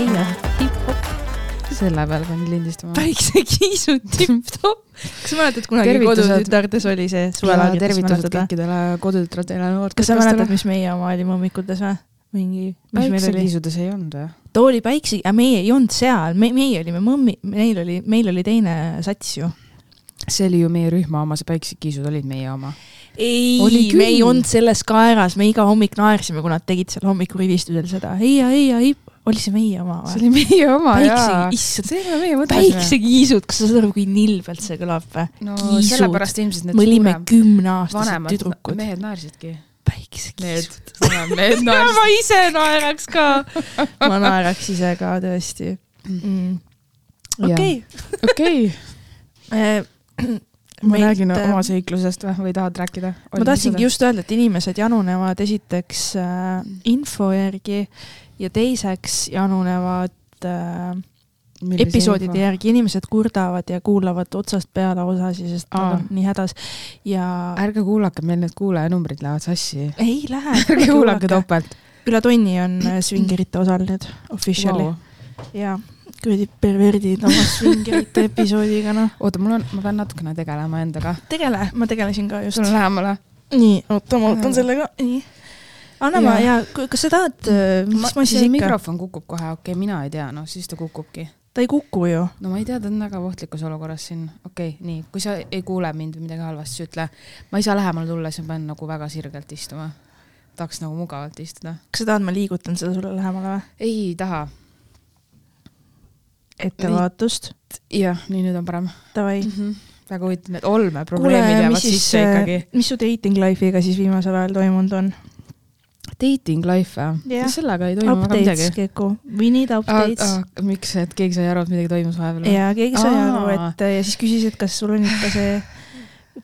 heia, tipp-topp, selle peale pean lindistama. päiksekiisud, tipp-topp. kas sa mäletad kunagi Tervitused. kodutütardes oli see suvelaagrites, tervitused kõikidele kodutütradele. kas sa mäletad, mis meie oma olime hommikutes või? mingi, mis meil oli? päiksekiisudes ei olnud või? too oli päikse, aga meie ei olnud seal, me, meie olime mõmmi, meil oli, meil oli teine sats ju. see oli ju meie rühma oma, see päiksekiisud olid meie oma. ei me ei olnud selles kaeras, me iga hommik naersime, kui nad tegid seal hommikurivistusel seda heia, heia, hipp, oli see meie oma see või? oli meie oma päikse jaa., issand, see ole meie mõttes. päiksekiisud, kas sa saad aru, kui nilbelt see kõlab või? no kiisud. sellepärast ilmselt need me olime kümneaastased tüdrukud. mehed naersidki. päiksekiisud. mehed ma naersid. ise naeraks ka. ma naeraks ise ka tõesti mm.. okei, okei, ma Meilt, räägin äh, oma seiklusest või, või tahad rääkida? ma tahtsingi just öelda, et inimesed janunevad esiteks äh, info järgi ja teiseks janunevad äh, episoodide järgi, inimesed kurdavad ja kuulavad otsast peale osasi, sest nad on nii hädas ja ärge kuulake, meil need kuulajanumbrid lähevad sassi. ei lähe, ärge kuulake topelt. üle tonni on äh, Swingerite osal nüüd officially wow. ja kuradi perverdid oma Swingerite episoodiga noh. oota, mul on, ma pean natukene tegelema endaga. tegele, ma tegelesin ka just sul. on lähemale? nii, oota, ma võtan selle ka, nii. Anna ma ja kas sa tahad, mis ma siis ikka, mikrofon kukub kohe, okei okay,, mina ei tea, noh siis ta kukubki. ta ei kuku ju. no ma ei tea, ta on väga ohtlikus olukorras siin. okei okay,, nii, kui sa ei kuule mind või midagi halvasti, siis ütle. ma ei saa lähemale tulla, siis ma pean nagu väga sirgelt istuma. tahaks nagu mugavalt istuda. kas sa tahad, ma liigutan seda sulle lähemale või? ei taha. ettevaatust, jah, nii nüüd on parem davai. mm. -hmm. väga huvitav, need olmeprobleemid jäävad sisse, ikkagi. mis su dating life'iga siis viimasel ajal toimunud on? Dating life või yeah.? sellega ei toimu väga Updates, midagi. Keku, we need updates. miks, et keegi sai aru, et midagi toimus vahepeal või? ja keegi sai aru, et ja siis küsis, et kas sul on ikka see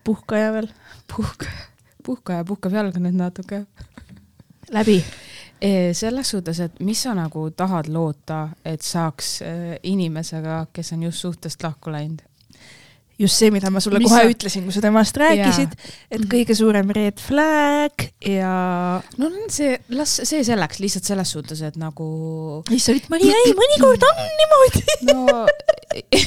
puhkaja veel puhka, puhka ja puhkab jalga nüüd natuke. läbi. selles suhtes, et mis sa nagu tahad loota, et saaks eh, inimesega, kes on just suhtest lahku läinud. Just see, mida ma sulle Mis kohe sa- ütlesin, kui sa temast rääkisid, et kõige suurem red flag ja no see, las see selleks, lihtsalt selles suhtes, et nagu siis sa olid, Maria, ei mõnikord on niimoodi. no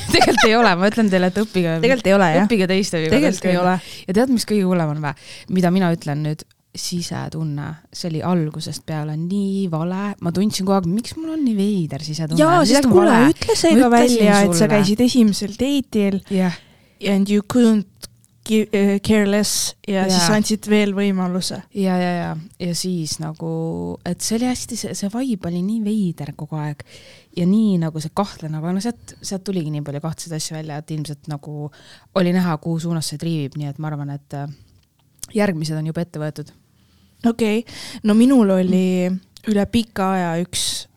tegelikult ei ole, ma ütlen teile, et õppige, tegelikult ei ole jah, õppige teiste tegelikult ei. ole. ja tead, mis kõige hullem on või? mida mina ütlen nüüd, sisetunne, see oli algusest peale nii vale, ma tundsin kogu aeg, miks mul on nii veider sisetunne. jaa, sest kuule, ütle see ka välja, et sa käisid esimesel date'il jah, and you couldn't give, uh, care less ja Jaa. siis andsid veel võimaluse. ja, ja, ja, ja siis nagu, et see oli hästi, see, see vibe oli nii veider kogu aeg ja nii nagu see kahtlane, aga no sealt, sealt tuligi nii palju kahtlaseid asju välja, et ilmselt nagu oli näha, kuhu suunas see triivib, nii et ma arvan, et äh, järgmised on juba ette võetud. okei okay., no minul oli üle pika aja üks,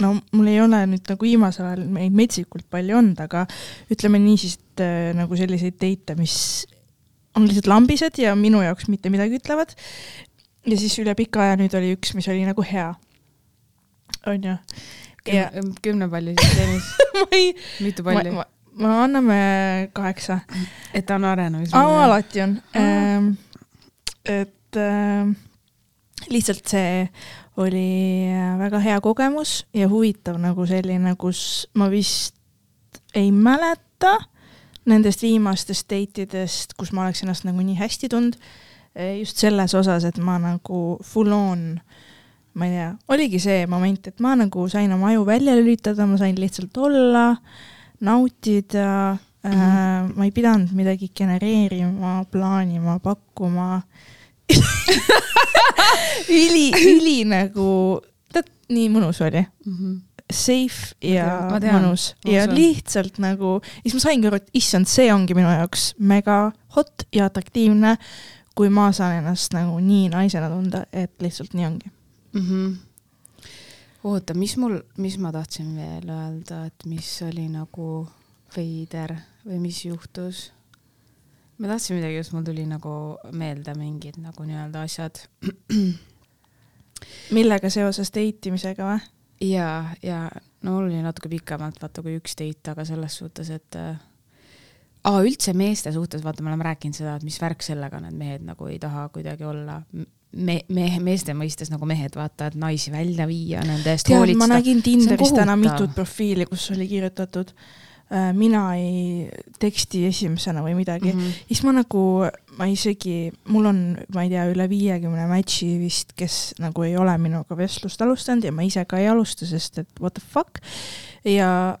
no mul ei ole nüüd nagu viimasel ajal neid metsikult palju olnud, aga ütleme niisiis, et äh, nagu selliseid date'e, mis on lihtsalt lambised ja minu jaoks mitte midagi ütlevad. ja siis üle pika aja nüüd oli üks, mis oli nagu hea. onju. kümne palli süsteemis, mitu palli? ma anname kaheksa. et ta on arenemis. alati on Aa.. et ähm, lihtsalt see oli äh, väga hea kogemus ja huvitav nagu selline, kus ma vist ei mäleta nendest viimastest date idest, kus ma oleks ennast nagu nii hästi tundnud. just selles osas, et ma nagu full on, ma ei tea, oligi see moment, et ma nagu sain oma aju välja lülitada, ma sain lihtsalt olla, nautida mm, -hmm. äh, ma ei pidanud midagi genereerima, plaanima, pakkuma üli, üli nagu, tead, nii mõnus oli safe ja tean, mõnus ja usun. lihtsalt nagu, siis ma saingi aru, et issand, see ongi minu jaoks mega hot ja atraktiivne, kui ma saan ennast nagu nii naisena tunda, et lihtsalt nii ongi. mm. -hmm. oota, mis mul, mis ma tahtsin veel öelda, et mis oli nagu veider või mis juhtus? Ma tahtsin midagi, just mul tuli nagu meelde mingid nagu nii-öelda asjad millega seoses date imisega või? ja, ja no mul oli natuke pikemalt vaata kui üks date, aga selles suhtes, et äh, aa, üldse meeste suhtes, vaata, me oleme rääkinud seda, et mis värk sellega et mehed nagu ei taha kuidagi olla me, mehe, meeste mõistes nagu mehed, vaata, et naisi välja viia, nende eest tead, ma hoolitseda. nägin Tinderis täna mitut profiili, kus oli kirjutatud äh, mina ei teksti esimesena või midagi mm. -hmm. siis ma nagu, ma isegi, mul on, ma ei tea, üle viiekümne match'i vist, kes nagu ei ole minuga vestlust alustanud ja ma ise ka ei alusta, sest et what the fuck. ja,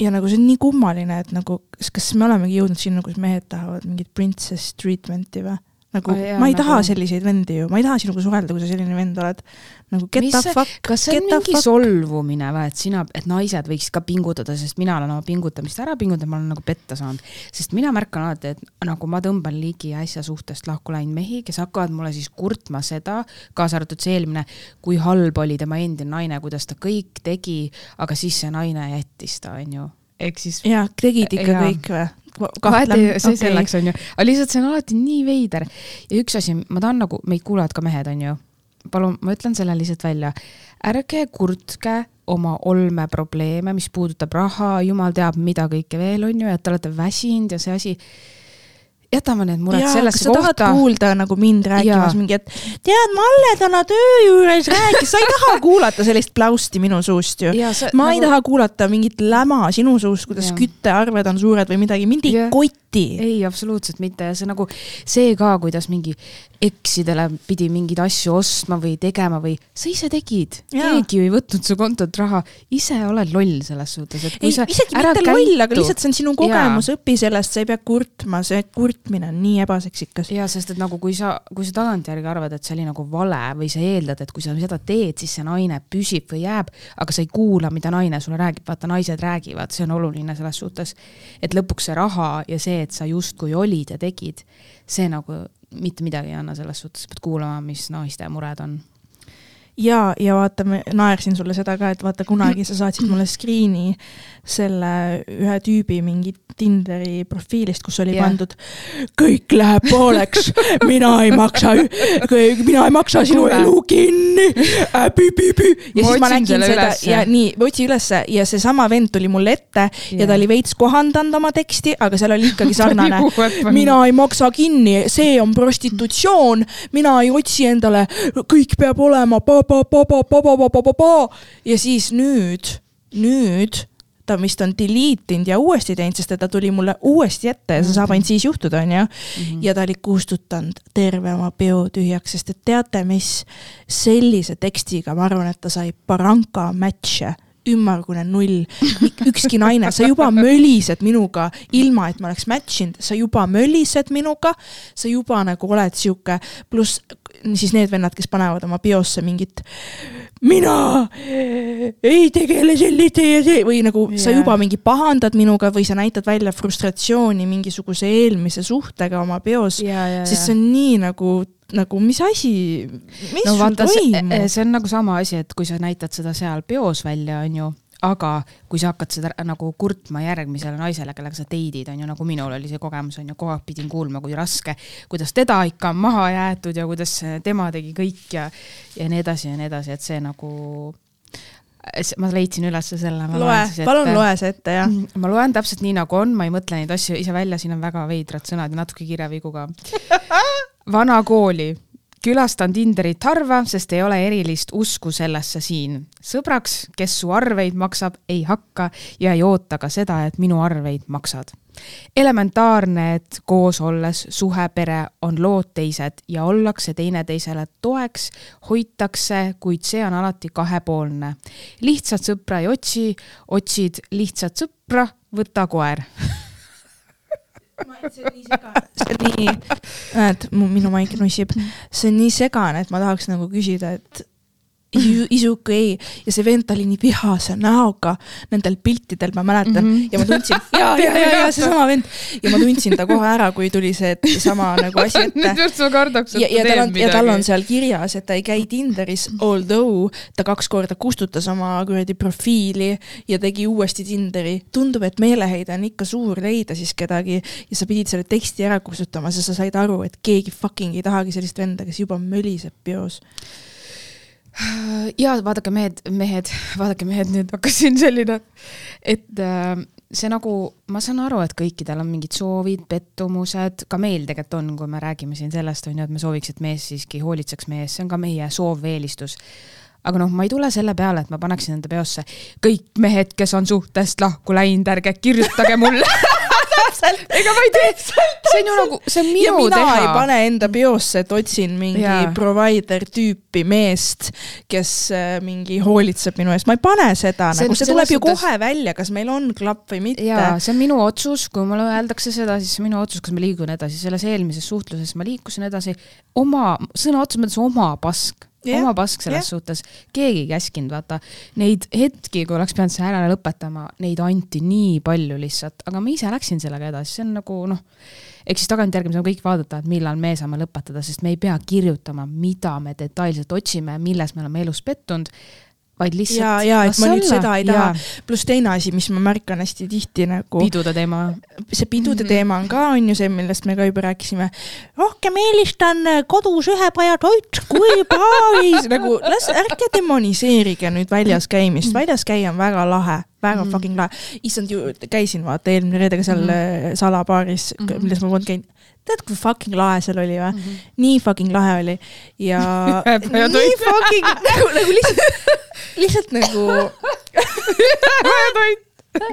ja nagu see on nii kummaline, et nagu kas, kas me olemegi jõudnud sinna, kus mehed tahavad mingit princess treatment'i või? Nagu Oh, jaa, ma ei nagu- taha selliseid vendi ju, ma ei taha sinuga suhelda, kui sa selline vend oled. nagu get Mis the see- fuck, kas see on mingi fuck. solvumine või, et sina, et naised võiksid ka pingutada, sest mina olen oma pingutamist ära pingutanud, ma olen nagu petta saanud. sest mina märkan alati, et nagu ma tõmban ligi äsja suhtest lahku läinud mehi, kes hakkavad mulle siis kurtma seda, kaasa arvatud see eelmine, kui halb oli tema endine naine, kuidas ta kõik tegi, aga siis see naine jättis ta, onju. ehk siis jaa, tegid ikka Jaa. kõik või? ei, see selleks on ju, aga lihtsalt see on alati nii veider. ja üks asi, ma tahan nagu, meid kuulavad ka mehed, on ju. palun, ma ütlen selle lihtsalt välja. ärge kurtke oma olmeprobleeme, mis puudutab raha, jumal teab, mida kõike veel on ju, et te olete väsinud ja see asi. Jätame need mured kas sellesse sa tahad kohta. kuulda nagu mind rääkimas mingi, et tead, Malle täna töö juures rääkis, sa ei taha kuulata sellist pläusti minu suust ju. ja ma ei taha kuulata mingit läma sinu suust, kuidas küttearved on suured või midagi, mind ei Jah. koti. ei, absoluutselt mitte ja see nagu see ka, kuidas mingi eksidele pidi mingeid asju ostma või tegema või sa ise tegid. Keegi ju ei võtnud su kontolt raha, ise oled loll selles suhtes, et kui ei, sa isegi mitte loll, aga käitu- lihtsalt see on sinu kogemus, õpi sellest, sa ei pea kurtma, see kurtmine on nii ebaseksikas. ja sest et nagu kui sa, kui sa tagantjärgi arvad, et see oli nagu vale või sa eeldad, et kui sa seda teed, siis see naine püsib või jääb, aga sa ei kuula, mida naine sulle räägib, vaata naised räägivad, see on oluline selles suhtes. et lõpuks see raha ja see, et sa justkui olid ja tegid, see nagu mitte midagi ei anna selles suhtes, pead kuulama, mis naiste mured on ja, ja vaata, ma naersin sulle seda ka, et vaata kunagi sa saatsid mulle screen'i selle ühe tüübi mingi Tinderi profiilist, kus oli yeah. pandud kõik läheb pooleks, mina ei maksa, mina ei maksa sinu Kule. elu kinni äh, äpi-pipi. ja ma siis ma nägin seda ülesse. ja nii, ma otsin ülesse ja seesama vend tuli mulle ette yeah. ja ta oli veits kohandanud oma teksti, aga seal oli ikkagi sarnane mina ei maksa kinni, see on prostitutsioon, mina ei otsi endale, kõik peab olema pab-, ja siis nüüd, nüüd ta vist on delete inud ja uuesti teinud, sest et ta tuli mulle uuesti ette ja see saab ainult siis juhtuda, onju. ja ta oli kustutanud terve oma peo tühjaks, sest et teate mis, sellise tekstiga ma arvan, et ta sai baranka match'e. Ümmargune null, ükski naine, sa juba mölised minuga, ilma et ma oleks match inud, sa juba mölised minuga, sa juba nagu oled sihuke, pluss siis need vennad, kes panevad oma biosse mingit mina ei tegele selliste ja see või nagu yeah. sa juba mingi pahandad minuga või sa näitad välja frustratsiooni mingisuguse eelmise suhtega oma bios, ja, ja, siis see on nii nagu, nagu mis asi, mis no sul vaata, see, toimub? see on nagu sama asi, et kui sa näitad seda seal peos välja, onju, aga kui sa hakkad seda nagu kurtma järgmisele naisele, kellega sa date'id, onju, nagu minul oli see kogemus, onju, kogu aeg pidin kuulma, kui raske, kuidas teda ikka on maha jäetud ja kuidas tema tegi kõik ja, ja nii edasi ja nii edasi, et see nagu, ma leidsin ülesse selle. loe, palun loe see ette ja. ma loen täpselt nii, nagu on, ma ei mõtle neid asju ise välja, siin on väga veidrad sõnad ja natuke kirjavigu ka. vana kooli, külastan Tinderit harva, sest ei ole erilist usku sellesse siin. sõbraks, kes su arveid maksab, ei hakka ja ei oota ka seda, et minu arveid maksad. elementaarne, et koos olles suhe, pere on lood teised ja ollakse teineteisele toeks, hoitakse, kuid see on alati kahepoolne. lihtsat sõpra ei otsi, otsid lihtsat sõpra, võta koer. see on nii segane, see on nii, näed, minu maik nussib, see on nii segane, et ma tahaks nagu küsida, et is you, is you okay ja see vend oli nii vihase näoga nendel piltidel, ma mäletan mm, -hmm. ja ma tundsin, ja, ja, ja, ja seesama vend ja ma tundsin ta kohe ära, kui tuli see sama nagu asi ette just ma kardaks, ja, ja tal on, ja tal on seal kirjas, et ta ei käi Tinderis, although ta kaks korda kustutas oma kuradi profiili ja tegi uuesti Tinderi. tundub, et meeleheide on ikka suur leida siis kedagi ja sa pidid selle teksti ära kustutama, sest sa said aru, et keegi fucking ei tahagi sellist venda, kes juba möliseb peos. Ja vaadake mehed, mehed, vaadake mehed, nüüd hakkas siin selline, et äh, see nagu, ma saan aru, et kõikidel on mingid soovid, pettumused, ka meil tegelikult on, kui me räägime siin sellest, on ju, et me sooviks, et mees siiski hoolitseks meie eest, see on ka meie soov või eelistus aga noh, ma ei tule selle peale, et ma paneksin enda peosse kõik mehed, kes on suhtest lahku läinud, ärge kirjutage mulle täpselt. ega ma ei tee, see on ju nagu, see on minu mina teha. ei pane enda peosse, et otsin mingi Jaa. provider tüüpi meest, kes äh, mingi hoolitseb minu eest, ma ei pane seda, See- nagu see tuleb ju kohe välja, kas meil on klapp või mitte. jaa, see on minu otsus, kui mulle öeldakse seda, siis see on minu otsus, kas ma liigun edasi, selles eelmises suhtluses ma liikusin edasi oma, sõna otseses mõttes oma pask yeah, oma pask selles yeah. suhtes, keegi ei käskinud, vaata. Neid hetki, kui oleks pidanud selle ära lõpetama, neid anti nii palju lihtsalt, aga ma ise läksin sellega edasi, see on nagu noh, eks siis tagantjärgi me saame kõik vaadata, et millal me saame lõpetada, sest me ei pea kirjutama, mida me detailselt otsime, milles me oleme elus pettunud, vaid lihtsalt ja, ja et ma nüüd olla. seda ei taha pluss teine asi, mis ma märkan hästi tihti nagu, pidude teema see pidude mm -hmm. teema on ka, on ju see, millest me ka juba rääkisime. rohkem eelistan kodus ühepajatoit kui paavis, nagu las, ärge demoniseerige nüüd väljas käimist, väljas käia on väga lahe, väga mm fucking lahe. issand ju, käisin vaata eelmine reede ka seal mm salabaaris mm. -hmm. milles ma polnud käinud. tead, kui fucking lahe seal oli või? mm. -hmm. nii fucking lahe oli ja nii fucking nagu, nagu lihtsalt, lihtsalt nagu ühepajatoit,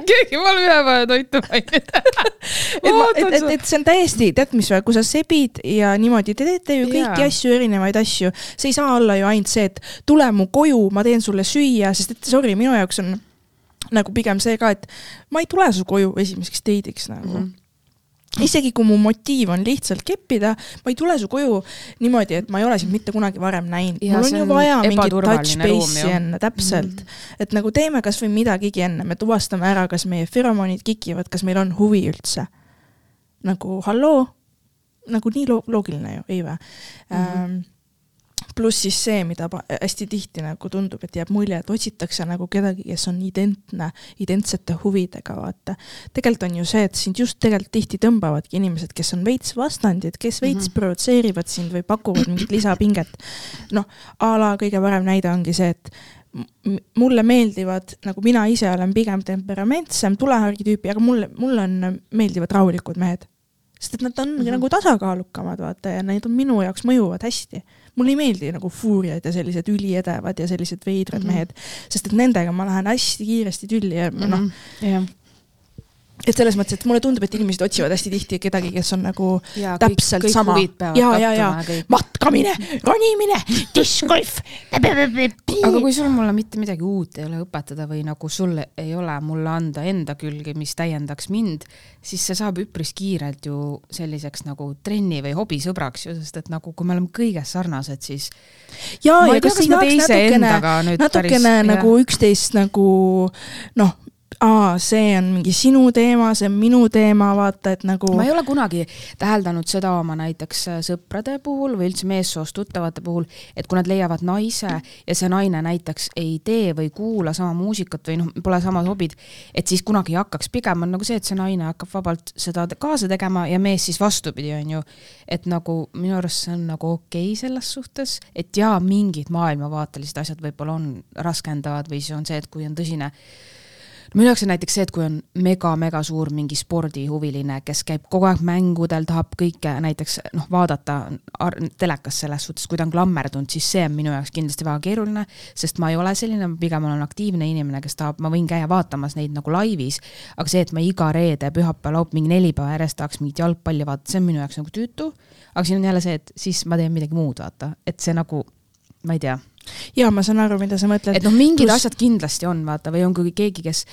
keegi pole ühepajatoitu maininud. et, et, et, et see on täiesti, tead mis või, kui sa sebid ja niimoodi, te teete ju kõiki Jaa. asju, erinevaid asju, see ei saa olla ju ainult see, et tule mu koju, ma teen sulle süüa, sest et sorry, minu jaoks on nagu pigem see ka, et ma ei tule su koju esimeseks deidiks nagu mm. -hmm isegi kui mu motiiv on lihtsalt keppida, ma ei tule su koju niimoodi, et ma ei ole sind mitte kunagi varem näinud. Mul on ju vaja mingit touch base'i enne, täpselt mm. -hmm. et nagu teeme kasvõi midagigi enne, me tuvastame ära, kas meie feromoonid kikivad, kas meil on huvi üldse. nagu halloo, nagu nii lo loogiline ju, ei vä mm? -hmm. Pluss siis see, mida hästi tihti nagu tundub, et jääb mulje, et otsitakse nagu kedagi, kes on identne, identsete huvidega, vaata. tegelikult on ju see, et sind just tegelikult tihti tõmbavadki inimesed, kes on veits vastandid, kes veits mm. -hmm. provotseerivad sind või pakuvad mingit lisapinget. noh, a la kõige parem näide ongi see, et mulle meeldivad, nagu mina ise olen pigem temperamentsem tulehärgi tüüpi, aga mulle, mulle on, meeldivad rahulikud mehed. sest et nad on mm. -hmm. nagu tasakaalukamad, vaata, ja need on minu jaoks mõjuvad hästi. Mulle ei meeldi nagu fuuriad ja sellised üliedevad ja sellised veidrad mm Mhm. -hmm. mehed, sest et nendega ma lähen hästi kiiresti tülli ja mm -hmm. noh, jah. Et selles mõttes, et mulle tundub, et inimesed otsivad hästi tihti kedagi, kes on nagu ja Täpselt sama. Ja, ja, ja. matkamine, ronimine, diskgolf. aga kui sul mulle mitte midagi uut ei ole õpetada või nagu sul ei ole mulle anda enda külge, mis täiendaks mind, siis see saab üpris kiirelt ju selliseks nagu trenni või hobisõbraks ju, sest et nagu kui me oleme kõiges sarnased, siis ja, ja kas ei tahaks natukene, natukene päris- nagu üksteist nagu noh, aa, see on mingi sinu teema, see on minu teema, vaata, et nagu ma ei ole kunagi täheldanud seda oma näiteks äh, sõprade puhul või üldse meessoost tuttavate puhul, et kui nad leiavad naise ja see naine näiteks ei tee või kuula sama muusikat või noh, pole samad hobid, et siis kunagi ei hakkaks, pigem on nagu see, et see naine hakkab vabalt seda kaasa tegema ja mees siis vastupidi, on ju. et nagu minu arust see on nagu okei okay selles suhtes, et jaa, mingid maailmavaatelised asjad võib-olla on raskendavad või siis on see, et kui on tõsine minu jaoks on näiteks see, et kui on mega-mega suur mingi spordihuviline, kes käib kogu aeg mängudel, tahab kõike näiteks noh, vaadata telekas selles suhtes, kui ta on klammerdunud, siis see on minu jaoks kindlasti väga keeruline, sest ma ei ole selline, pigem olen aktiivne inimene, kes tahab, ma võin käia vaatamas neid nagu laivis, aga see, et ma iga reede, pühapäev, laupäev, mingi neli päeva järjest tahaks mingit jalgpalli vaadata, see on minu jaoks nagu tüütu, aga siin on jälle see, et siis ma teen midagi muud, vaata, et see nagu ma ei tea ja ma saan aru, mida sa mõtled et. noh, mingid Plus... asjad kindlasti on, vaata, või on kui keegi, kes,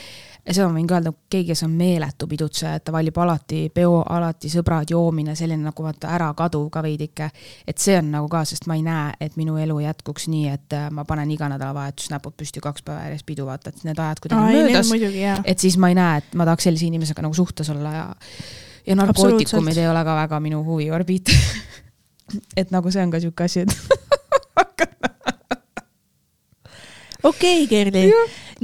seda ma võin ka öelda, keegi, kes on meeletu pidutseja, et ta valib alati peo, alati sõbrad, joomine, selline nagu vaata ärakaduv ka veidike. et see on nagu ka, sest ma ei näe, et minu elu jätkuks nii, et äh, ma panen iga nädalavahetus näpud püsti kaks päeva järjest pidu, vaata, et need ajad kuidagi need möödas. et siis ma ei näe, et ma tahaks sellise inimesega nagu suhtes olla ja, ja narkootikumid ei ole ka väga minu huviorbiit. et nagu see on ka sihuke asi, et okei okay,, Kerli,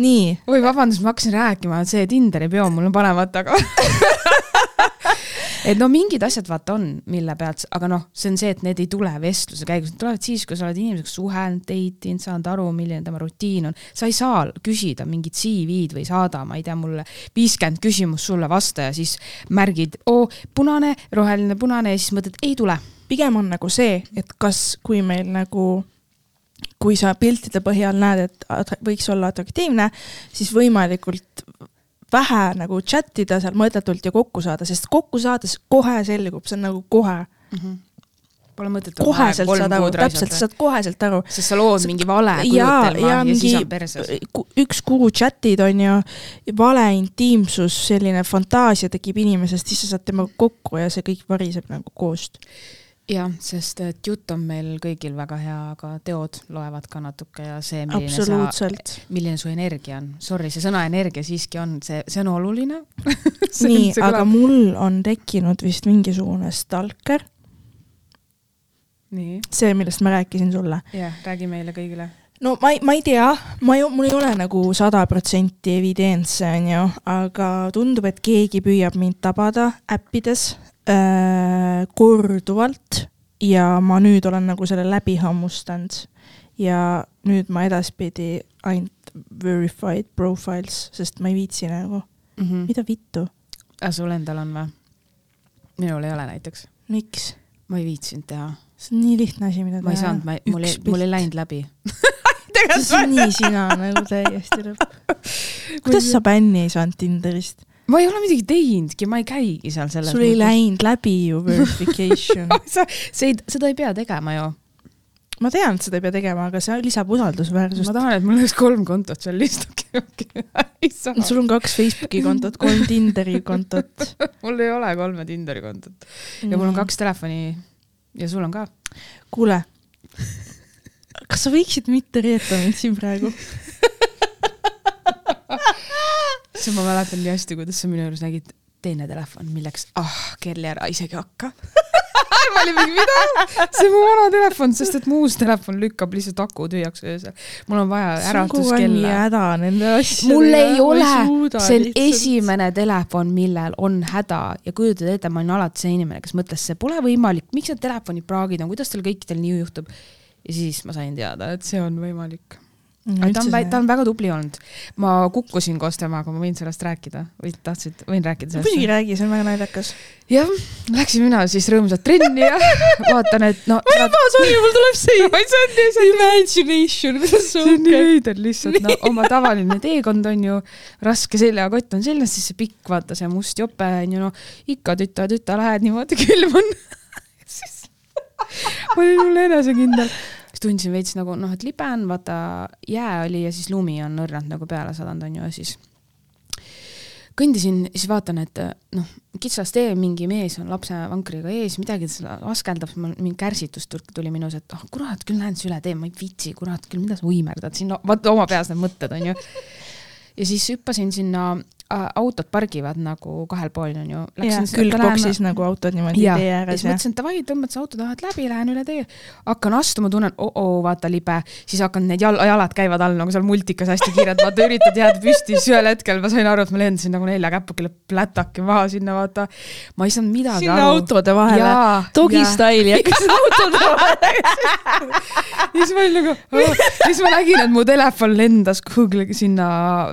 nii, oi, vabandust, ma hakkasin rääkima, see Tinderi peo mul on panemata, aga et no mingid asjad vaata on, mille pealt, aga noh, see on see, et need ei tule vestluse käigus, need tulevad siis, kui sa oled inimesega suhelnud, date inud, saanud aru, milline tema rutiin on. sa ei saa küsida mingit CV-d või saada, ma ei tea, mulle viiskümmend küsimust sulle vasta ja siis märgid, oo, punane, roheline, punane ja siis mõtled, ei tule. pigem on nagu see, et kas, kui meil nagu kui sa piltide põhjal näed, et võiks olla atraktiivne, siis võimalikult vähe nagu chat ida seal mõttetult ja kokku saada, sest kokku saades kohe selgub, see on nagu kohe mm. -hmm Pole mõtet koheselt saad aru, täpselt, sa saad koheselt aru. sest sa lood mingi vale kujutelma ja, ja, ja siis on perses. üks kuu chat'id on ju, vale intiimsus, selline fantaasia tekib inimesest, siis sa saad temaga kokku ja see kõik variseb nagu koost jah, sest et jutt on meil kõigil väga hea, aga teod loevad ka natuke ja see, milline sa, milline su energia on. Sorry, see sõna energia siiski on, see, see on oluline nii, aga mul on tekkinud vist mingisugune stalker. see, millest ma rääkisin sulle. jah, räägi meile kõigile no ma ei, ma ei tea, ma ei, mul ei ole nagu sada protsenti evidentse, onju, aga tundub, et keegi püüab mind tabada äppides äh, korduvalt ja ma nüüd olen nagu selle läbi hammustanud ja nüüd ma edaspidi ainult verified profiles, sest ma ei viitsi nagu mm, -hmm. mida vittu. aga sul endal on või? minul ei ole näiteks. miks? ma ei viitsinud teha. see on nii lihtne asi, mida teha. ma ei saanud, ma, mul ei, mul ei läinud läbi see on nii sina nagu täiesti lõpp. kuidas sa bänni ei saanud Tinderist? Ma ei ole midagi teinudki, ma ei käigi seal selles sul ei läinud läbi ju verification. Sa, see ei, seda ei pea tegema ju. ma tean, et seda ei pea tegema, aga see lisab usaldusväärsust. ma tahan, et mul oleks kolm kontot seal okay. sul on kaks Facebooki kontot, kolm Tinderi kontot. Mul ei ole kolme Tinderi kontot. Ja mul on kaks telefoni. Ja sul on ka. kuule, kas sa võiksid mitte reeta mind siin praegu siis ma mäletan nii hästi, kuidas sa minu juures nägid teine telefon, milleks, ah, Kerli, ära isegi hakka ma olin mingi, mida? see on mu vana telefon, sest et mu uus telefon lükkab lihtsalt aku tühjaks öösel. mul on vaja äratuskella. häda nende asjadega. mul ei ole, see on lihtsalt. esimene telefon, millel on häda ja kujutad ette, ma olin alati see inimene, kes mõtles, see pole võimalik, miks need telefonid praagid on, kuidas teil kõikidel nii juhtub. ja siis ma sain teada, et see on võimalik ta on, ta on väga tubli olnud. ma kukkusin koos temaga, ma võin sellest rääkida või tahtsid, võin rääkida sellest? muidugi räägi, see on väga naljakas. jah, läksin mina siis rõõmsalt trenni ja vaatan, et no. ma juba, sorry, mul tuleb see. imagination, see on nii veider lihtsalt, no oma tavaline teekond on ju, raske seljakott on seljas, siis see pikk, vaata see must jope on ju, no ikka tüta, tüta lähed niimoodi külm on ma olin hull enesekindel tundsin veits nagu noh, et libe on, vaata jää oli ja siis lumi on õrnalt nagu peale sadanud, on ju, ja siis kõndisin, siis vaatan, et noh, kitsas tee, mingi mees on lapsevankriga ees, midagi askeldab, mingi kärsitus tuli minus, et oh kurat, küll lähen üle tee, ma ei viitsi, kurat küll, mida sa võimerdad siin no,, vaata oma peas need mõtted onju. ja siis hüppasin sinna autod pargivad nagu kahel pool onju. külgboksis nagu autod niimoodi ja, tee ääres. ja siis mõtlesin, et davai, tõmbad sa auto tahad läbi, lähen üle tee. hakkan astuma, tunnen -oh, vaata libe, siis hakkan need jal jalad käivad all nagu seal multikas hästi kiirelt, vaata üritad jääda püsti, siis ühel hetkel ma sain aru, et ma lendasin nagu nelja käpukile plätaki maha sinna vaata. ma ei saanud midagi sinna aru. autode vahele, dogi staili hakkasid autode vahele ja siis ma olin nagu oh., siis ma nägin, et mu telefon lendas kuhugi sinna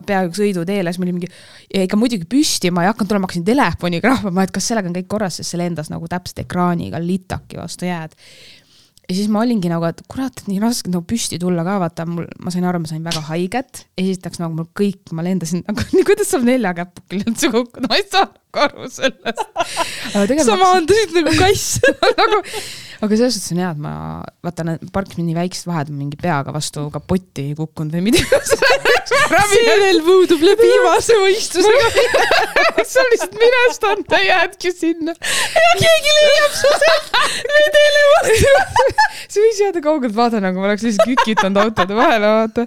peaaegu sõiduteele, siis ma olin mingi ja ikka muidugi püsti ma ei hakanud tulema, hakkasin telefoniga rahvama, et kas sellega on kõik korras, sest see lendas nagu täpselt ekraaniga litaki vastu jääd. ja siis ma olingi nagu, et kurat, nii raske nagu püsti tulla ka, vaata mul, ma sain aru, ma sain väga haiget. esiteks nagu mul kõik, ma lendasin nagu, kuidas saab nelja käpukil üldse kukkuda, ma ei saa aru sellest. sa maandusid nagu kass nagu aga selles suhtes on hea, et ma vaatan, et parkis nii väiksed vahed, mingi peaga vastu kapotti ei kukkunud või midagi. See veel puudub läbi viimase võistlusega. Sa lihtsalt minest anda jäädki sinna. ja keegi leiab su sealt vedeele vastu. Sa võis jääda kaugelt vaadata, nagu ma oleks lihtsalt kükitanud autode vahele, vaata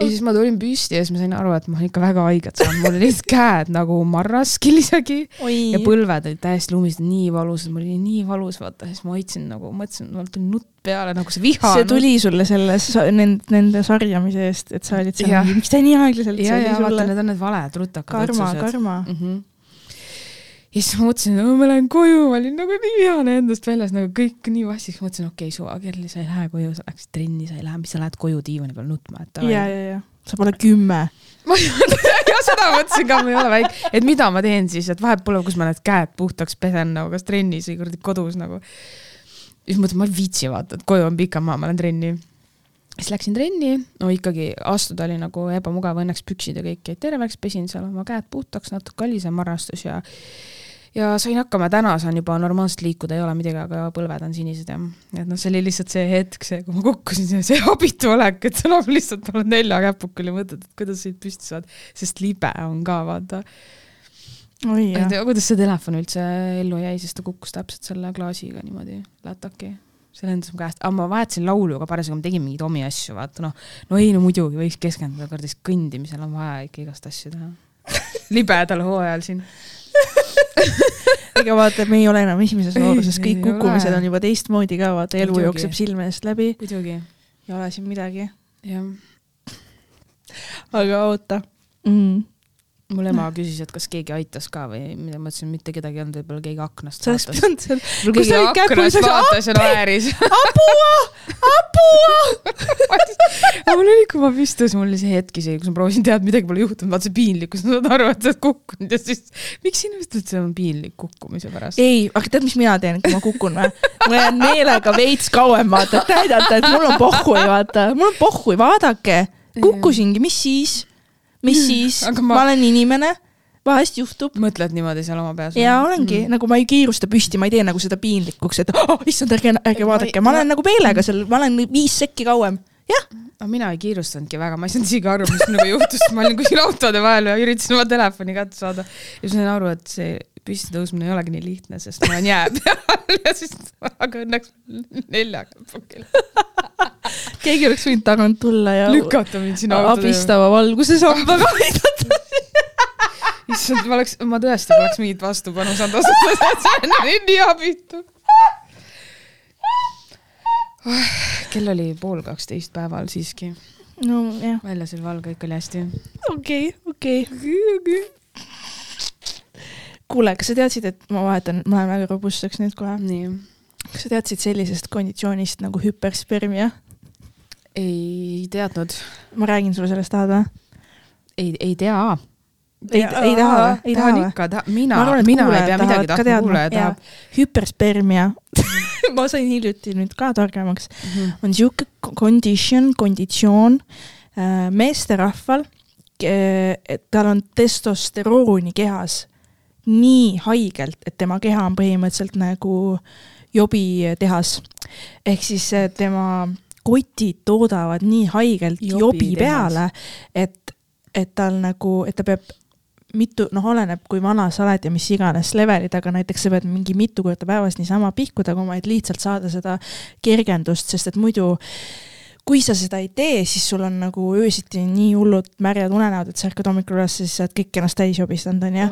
ja siis ma tulin püsti ja siis ma sain aru, et ma olen ikka väga haiget saanud, mul olid käed nagu marraskil isegi Oi. ja põlved olid täiesti lumised, nii valusad, mul oli nii valus, vaata, siis ma hoidsin nagu, mõtlesin, mul tuli nutt peale nagu see viha. see tuli sulle selles, nende, nende sarjamise eest, et sa olid seal, miks ta nii aeglaselt. ja, ja vaata, need on need valed rutakad karma, karma mm. -hmm ja siis ma mõtlesin, et ma lähen koju, ma olin nagu nii vihane endast väljas, nagu kõik nii vastiks, mõtlesin, okei okay,, suva, Kerli, sa ei lähe koju, sa läksid trenni, sa ei lähe, mis sa lähed koju diivani peal nutma, et ja, ja, ja. Sa pole kümme. ma ja seda mõtlesin ka, ma ei ole väike, et mida ma teen siis, et vahet pole, kus ma need käed puhtaks pesen nagu, kas trennis või kuradi kodus nagu. siis mõtlesin, ma ei viitsi vaata, et koju on pikem maa, ma lähen trenni siis läksin trenni, no ikkagi astuda oli nagu ebamugav, õnneks püksid ja kõik jäid terveks, pesin seal oma käed puhtaks, natuke oli see marastus ja ja sain hakkama, täna saan juba normaalselt liikuda, ei ole midagi, aga põlved on sinised ja et noh, see oli lihtsalt see hetk, see, kui ma kukkusin, see, see abitu olek, et sa nagu lihtsalt oled nelja käpukil ja mõtled, et kuidas siit püsti saad, sest libe on ka, vaata. kuidas see telefon üldse ellu jäi, sest ta kukkus täpselt selle klaasiga niimoodi lätaki see lendas mu käest, aga ma vahetasin laulu ka parasjagu, ma tegin mingeid omi asju, vaata noh, no ei no muidugi võiks keskenduda, kordis kõndimisel on vaja ikka igast asju teha. Libedal hooajal siin. Ega vaata, me ei ole enam esimeses nooruses, kõik kukkumised on juba teistmoodi ka, vaata elu jookseb silme eest läbi. muidugi. ei ole siin midagi. jah. aga oota. Mm mul ema küsis, et kas keegi aitas ka või mida, ma ütlesin, mitte kedagi ei olnud, võib-olla keegi aknast sa oleks pidanud seal. mul keegi aknast vaatas ja naeris. apua, apua mul oli, kui ma püstasin, mul oli see hetk isegi, kus ma proovisin teada, midagi pole juhtunud, vaata see piinlikkus, saad aru, et sa oled kukkunud ja siis miks inimesed see on piinlik kukkumise pärast? ei, aga tead, mis mina teen, kui ma kukun või? ma jään meelega veits kauem vaata, et näidata, et mul on pohhui, vaata, mul on pohhui, vaadake, kukkusingi, mis siis mis siis, ma... ma olen inimene, vahest juhtub. mõtled niimoodi seal oma peas? ja olengi mm., nagu ma ei kiirusta püsti, ma ei tee nagu seda piinlikuks, et oh, issand, ärge, ärge vaadake, ma olen nagu meelega seal, ma olen viis sekki kauem, jah. aga mina ei kiirustanudki väga, ma ei saanud isegi aru, mis nagu juhtus, ma olin kuskil autode vahel ja üritasin oma telefoni kätte saada. ja siis sain aru, et see püsti tõusmine ei olegi nii lihtne, sest ma olen jää peal ja siis, aga õnneks neljaga pukil keegi oleks võinud tagant tulla ja lükata mind sinna abistava valgusesambaga aidata issand, ma oleks, ma tõesti poleks mingit vastupanu saanud osutada, see on nii abitu. kell oli pool kaksteist päeval siiski. nojah. väljas oli valge, kõik oli hästi. okei, okei kuule, kas sa teadsid, et ma vahetan, ma lähen väga robustseks nüüd kohe. nii. kas sa teadsid sellisest konditsioonist nagu hüperspermia? Ei teadnud. ma räägin sulle sellest, tahad või? ei, ei tea. ei, ei taha või? ei taha või? ikka, mina, mina ei pea midagi tahtma, kuulaja tahab. hüperspermia ma sain hiljuti nüüd ka targemaks mm. -hmm. on sihuke condition, konditsioon äh, meesterahval, et tal on testosterooni kehas nii haigelt, et tema keha on põhimõtteliselt nagu jobitehas. ehk siis äh, tema kotid toodavad nii haigelt jobi, jobi peale, et, et tal nagu, et ta peab mitu, noh, oleneb, kui vana sa oled ja mis iganes levelid, aga näiteks sa pead mingi mitu korda päevas niisama pihku taguma, et lihtsalt saada seda kergendust, sest et muidu kui sa seda ei tee, siis sul on nagu öösiti nii hullud märjad unenäod, et sa ärkad hommikul üles, siis sa oled kõik ennast täis jobistanud, onju.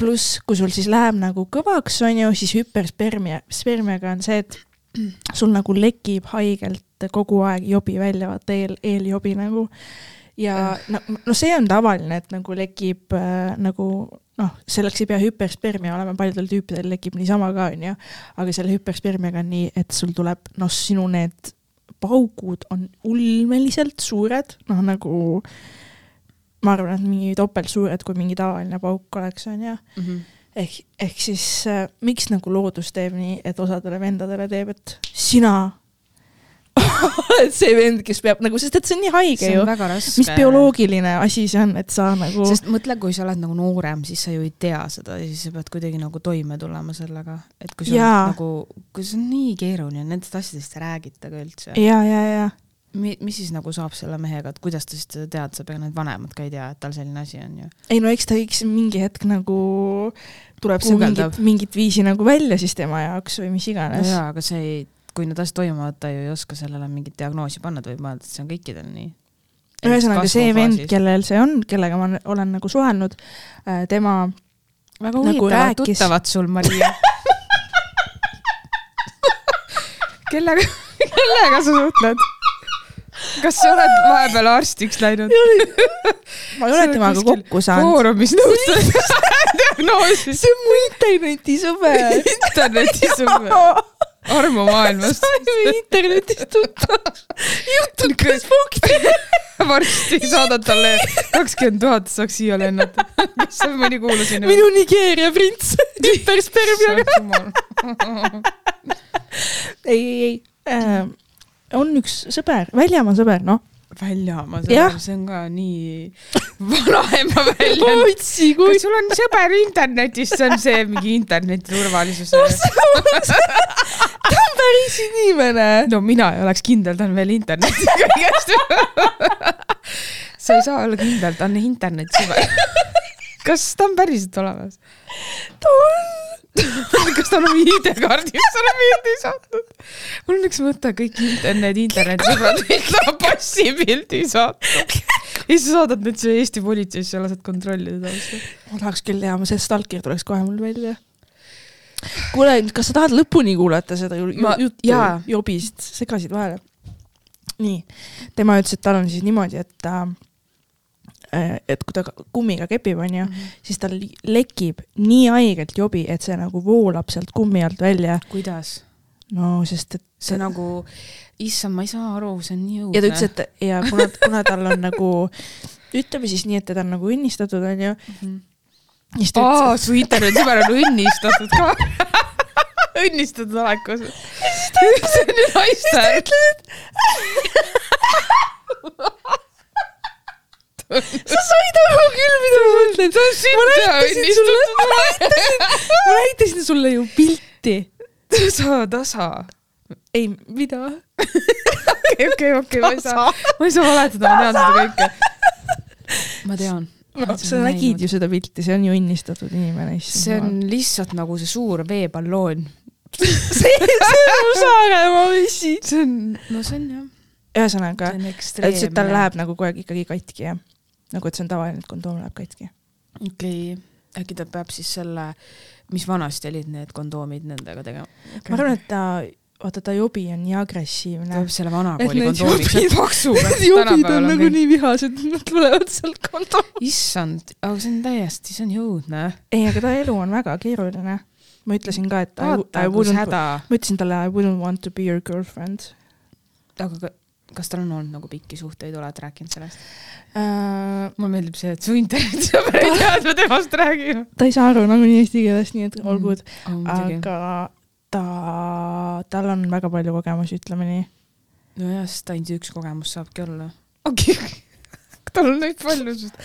pluss, kui sul siis läheb nagu kõvaks, onju, siis hüperspermia, spermiaga on see, et sul nagu lekib haigelt kogu aeg jobi välja, vaata eel, eeljobi nagu. ja no, no see on tavaline, et nagu lekib äh, nagu noh, selleks ei pea hüperspermia olema, paljudel tüüpidel lekib niisama ka, onju. aga selle hüperspermiaga on nii, et sul tuleb, noh, sinu need paugud on ulmeliselt suured, noh nagu ma arvan, et mingi topelt suured, kui mingi tavaline pauk oleks, onju mm. -hmm. Ehk, ehk siis äh, miks nagu loodus teeb nii, et osadele vendadele teeb, et sina see vend, kes peab nagu, sest et see on nii haige ju. mis bioloogiline asi see on, et sa nagu. sest mõtle, kui sa oled nagu noorem, siis sa ju ei tea seda ja siis sa pead kuidagi nagu toime tulema sellega, et kui sa oled nagu, kui see on nii keeruline, nendest asjadest ei räägita ka üldse. ja, ja, ja. Mi, mis siis nagu saab selle mehega, et kuidas ta siis seda teab, sa pead, need vanemad ka ei tea, et tal selline asi on ju. ei no eks ta võiks mingi hetk nagu tuleb see mingit, mingit viisi nagu välja siis tema jaoks või mis iganes no. jaa, aga see ei kui need asjad toimuvad, ta ju ei oska sellele mingit diagnoosi panna, ta võib mõelda, et see on kõikidel nii. ühesõnaga see vend, kellel see on, kellega ma olen nagu suhelnud, äh, tema väga nagu huvitavad rääkis... tuttavad sul, Maria kellega, kellega sa suhtled? kas sa oled vahepeal arstiks läinud ma ei ole temaga kokku saanud. Foorumis nõustad diagnoosis. see on mu internetisõber. internetisõber. armu maailmast. saime internetist tuttavaks. juhtub Facebooki. varsti saadad talle kakskümmend tuhat, saaks siia lennata. kas sa mõni kuulasin? minu Nigeeria prints hüperspermiaga. ei, ei, ei äh,. on üks sõber, väljamaa sõber, noh. Väljamaa Jah. sõber, see on ka nii vanaema väljend. kas sul on sõber internetis, see on see mingi interneti turvalisus? ta on päris inimene. no mina ei oleks kindel, ta on veel internetis kõigest. sa ei saa olla kindel, ta on internetsõber. kas ta on päriselt olemas? ta on. kas tal on ID-kaardis selle pildi saatnud? mul on üks mõte, kõik need internetisõbrad taha passipildi saata. ja siis sa saadad need siia Eesti politseisse ja lased kontrollida tausta. ma tahaks küll teha, see stalker tuleks kohe mul välja. kuule, kas sa tahad lõpuni kuulata seda Ma- juttu jobist, segasid vahele? nii, tema ütles, et tal on siis niimoodi, et ta, et kui ta kummiga kepib, onju, siis tal lekib nii haigelt jobi, et see nagu voolab sealt kummi alt välja. kuidas? no sest, et see nagu, issand, ma ei saa aru, see on nii õudne. ja ta ütles, et ja kuna, kuna tal on nagu, ütleme siis nii, et teda on nagu õnnistatud, onju, siis ta ütles, aa, su internetisõber on õnnistatud ka. õnnistatud olekus. see on ju naiste. sa said aru küll, mida ma mõtlen. ma näitasin sulle, ma näitasin, ma näitasin sulle ju pilti. tasa, tasa. ei, mida? okei, okei, okei, ma ei saa, ma ei saa valetada, ma tean seda kõike. ma tean. no sa nägid ju seda pilti, see on ju õnnistatud inimene, see on lihtsalt nagu see suur veeballoon. see, see on mu Saaremaa vesi. see on, no see on jah, ühesõnaga, see on ütles, et tal läheb nagu kogu aeg ikkagi katki ja nagu, et see on tavaline, et kondoom läheb katki. okei, äkki ta peab siis selle, mis vanasti olid need kondoomid nendega tegema okay. ma arvan, et ta, vaata ta jobi on nii agressiivne ta. peab selle vanakooli kondoomiks, et. Need jobid on nagu nii vihased, nad tulevad sealt kondoomist. issand, aga see on täiesti, see on ju õudne. ei, aga ta elu on väga keeruline. ma ütlesin ka, et I, vaata I, kus wouldn't, ma ütlesin talle I wouldn't want to be your girlfriend aga ka- kas tal on olnud nagu pikki suhteid, oled rääkinud sellest? uh,. mulle meeldib see, et su internetsõber ei tea, et ma temast räägin. ta ei saa aru nagunii eesti keelest, nii et oh,. mm., aga ta, tal on väga palju kogemusi, ütleme nii. nojah, sest ainult üks kogemus saabki olla. okei okay. tal on neid palju, sest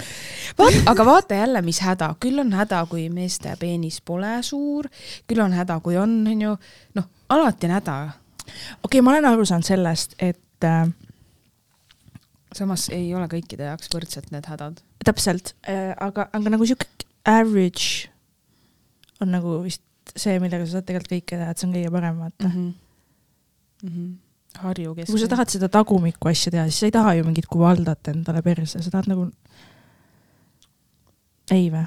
vaat,. aga vaata jälle, mis häda, küll on häda, kui meeste peenis pole suur, küll on häda, kui on, onju, noh, alati on häda. okei okay,, ma olen aru saanud sellest, et äh, samas ei ole kõikide jaoks võrdselt need hädad. täpselt äh,, aga, aga nagu sihuke average on nagu vist see, millega sa saad tegelikult kõike teha, et see on kõige parem, vaata mm. Mm -hmm. Harju -hmm. keskmine. kui sa tahad seda tagumikku asja teha, siis sa ei taha ju mingit kuvaldat endale perse, sa tahad nagu. ei või?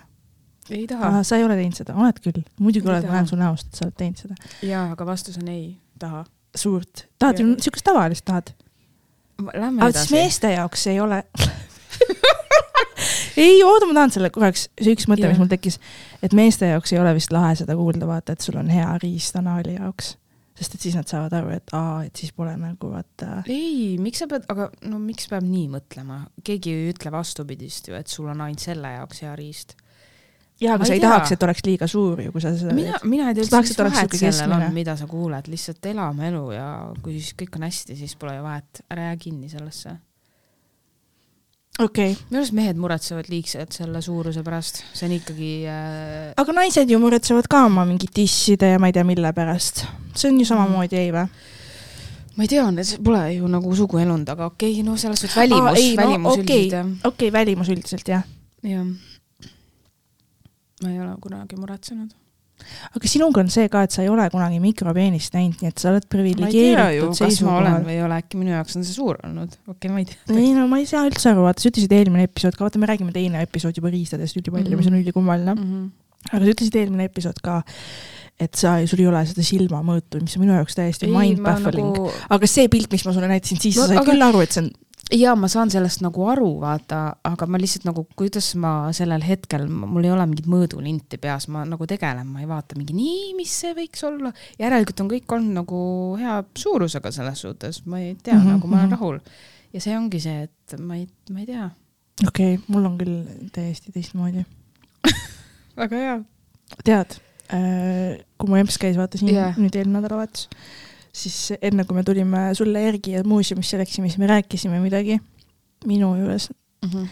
ei taha. sa ei ole teinud seda, oled küll, muidugi Ei oled, ma näen su näost, et sa oled teinud seda. jaa, aga vastus on ei, taha. suurt, tahad ju siukest tavalist tahad? Aga siis meeste jaoks ei ole ei, oota, ma tahan selle korraks, see üks mõte, mis mul tekkis, et meeste jaoks ei ole vist lahe seda kuulda, vaata, et sul on hea riist anaali jaoks. sest et siis nad saavad aru, et aa, et siis pole nagu vaata. ei, miks sa pead, aga no miks peab nii mõtlema, keegi ei ütle vastupidist ju, et sul on ainult selle jaoks hea riist. jaa, aga sa ei ei tea. tahaks, et oleks liiga suur ju, kui sa seda mina, mina ei tea üldse, mis vahet sellel on mida sa kuuled, lihtsalt elame elu ja kui siis kõik on hästi, siis pole ju vahet, ära jää kinni sellesse. okei okay., minu arust mehed muretsevad liigselt selle suuruse pärast, see on ikkagi äh,, aga naised ju muretsevad ka oma mingi tisside ja ma ei tea, mille pärast. see on ju samamoodi, ei või? ma ei tea, see pole ju nagu sugu elunud, aga okei okay,, no selles suhtes välimus, ei, no välimus okei. üldiselt okei okay,, välimus üldiselt jah. jah. Ma ei ole kunagi muretsenud. aga sinuga on see ka, et sa ei ole kunagi mikropeenist näinud, nii et sa oled priviligeeritud kas ma olen seisukohal. või ei ole, äkki minu jaoks on see suur olnud, okei okay,, ma ei tea. ei no ma ei saa üldse aru, vaata sa ütlesid eelmine episood ka, vaata me räägime teine episood juba riistadest ülipalju mm, -hmm. mis on Mhm. ülikummaline. Mm -hmm. aga sa ütlesid eelmine episood ka, et sa, sul ei ole seda silmamõõtu, mis on minu jaoks täiesti mind-baffling nagu.... aga see pilt, mis ma sulle näitasin, siis No sa said aga... küll aru, et see on ja ma saan sellest nagu aru, vaata, aga ma lihtsalt nagu, kuidas ma sellel hetkel, mul ei ole mingit mõõdulinti peas, ma nagu tegelen, ma ei vaata mingi nii, mis see võiks olla. järelikult on kõik olnud nagu hea suurusega selles suhtes, ma ei tea mm, -hmm. nagu ma olen mhm. rahul. ja see ongi see, et ma ei, ma ei tea. okei okay,, mul on küll täiesti teistmoodi väga hea. tead, äh, kui mu emps käis, vaata siin yeah. nüüd eelmine nädalavahetus siis enne kui me tulime sulle järgi ja muuseumisse läksime, siis me rääkisime midagi minu juures mm. -hmm.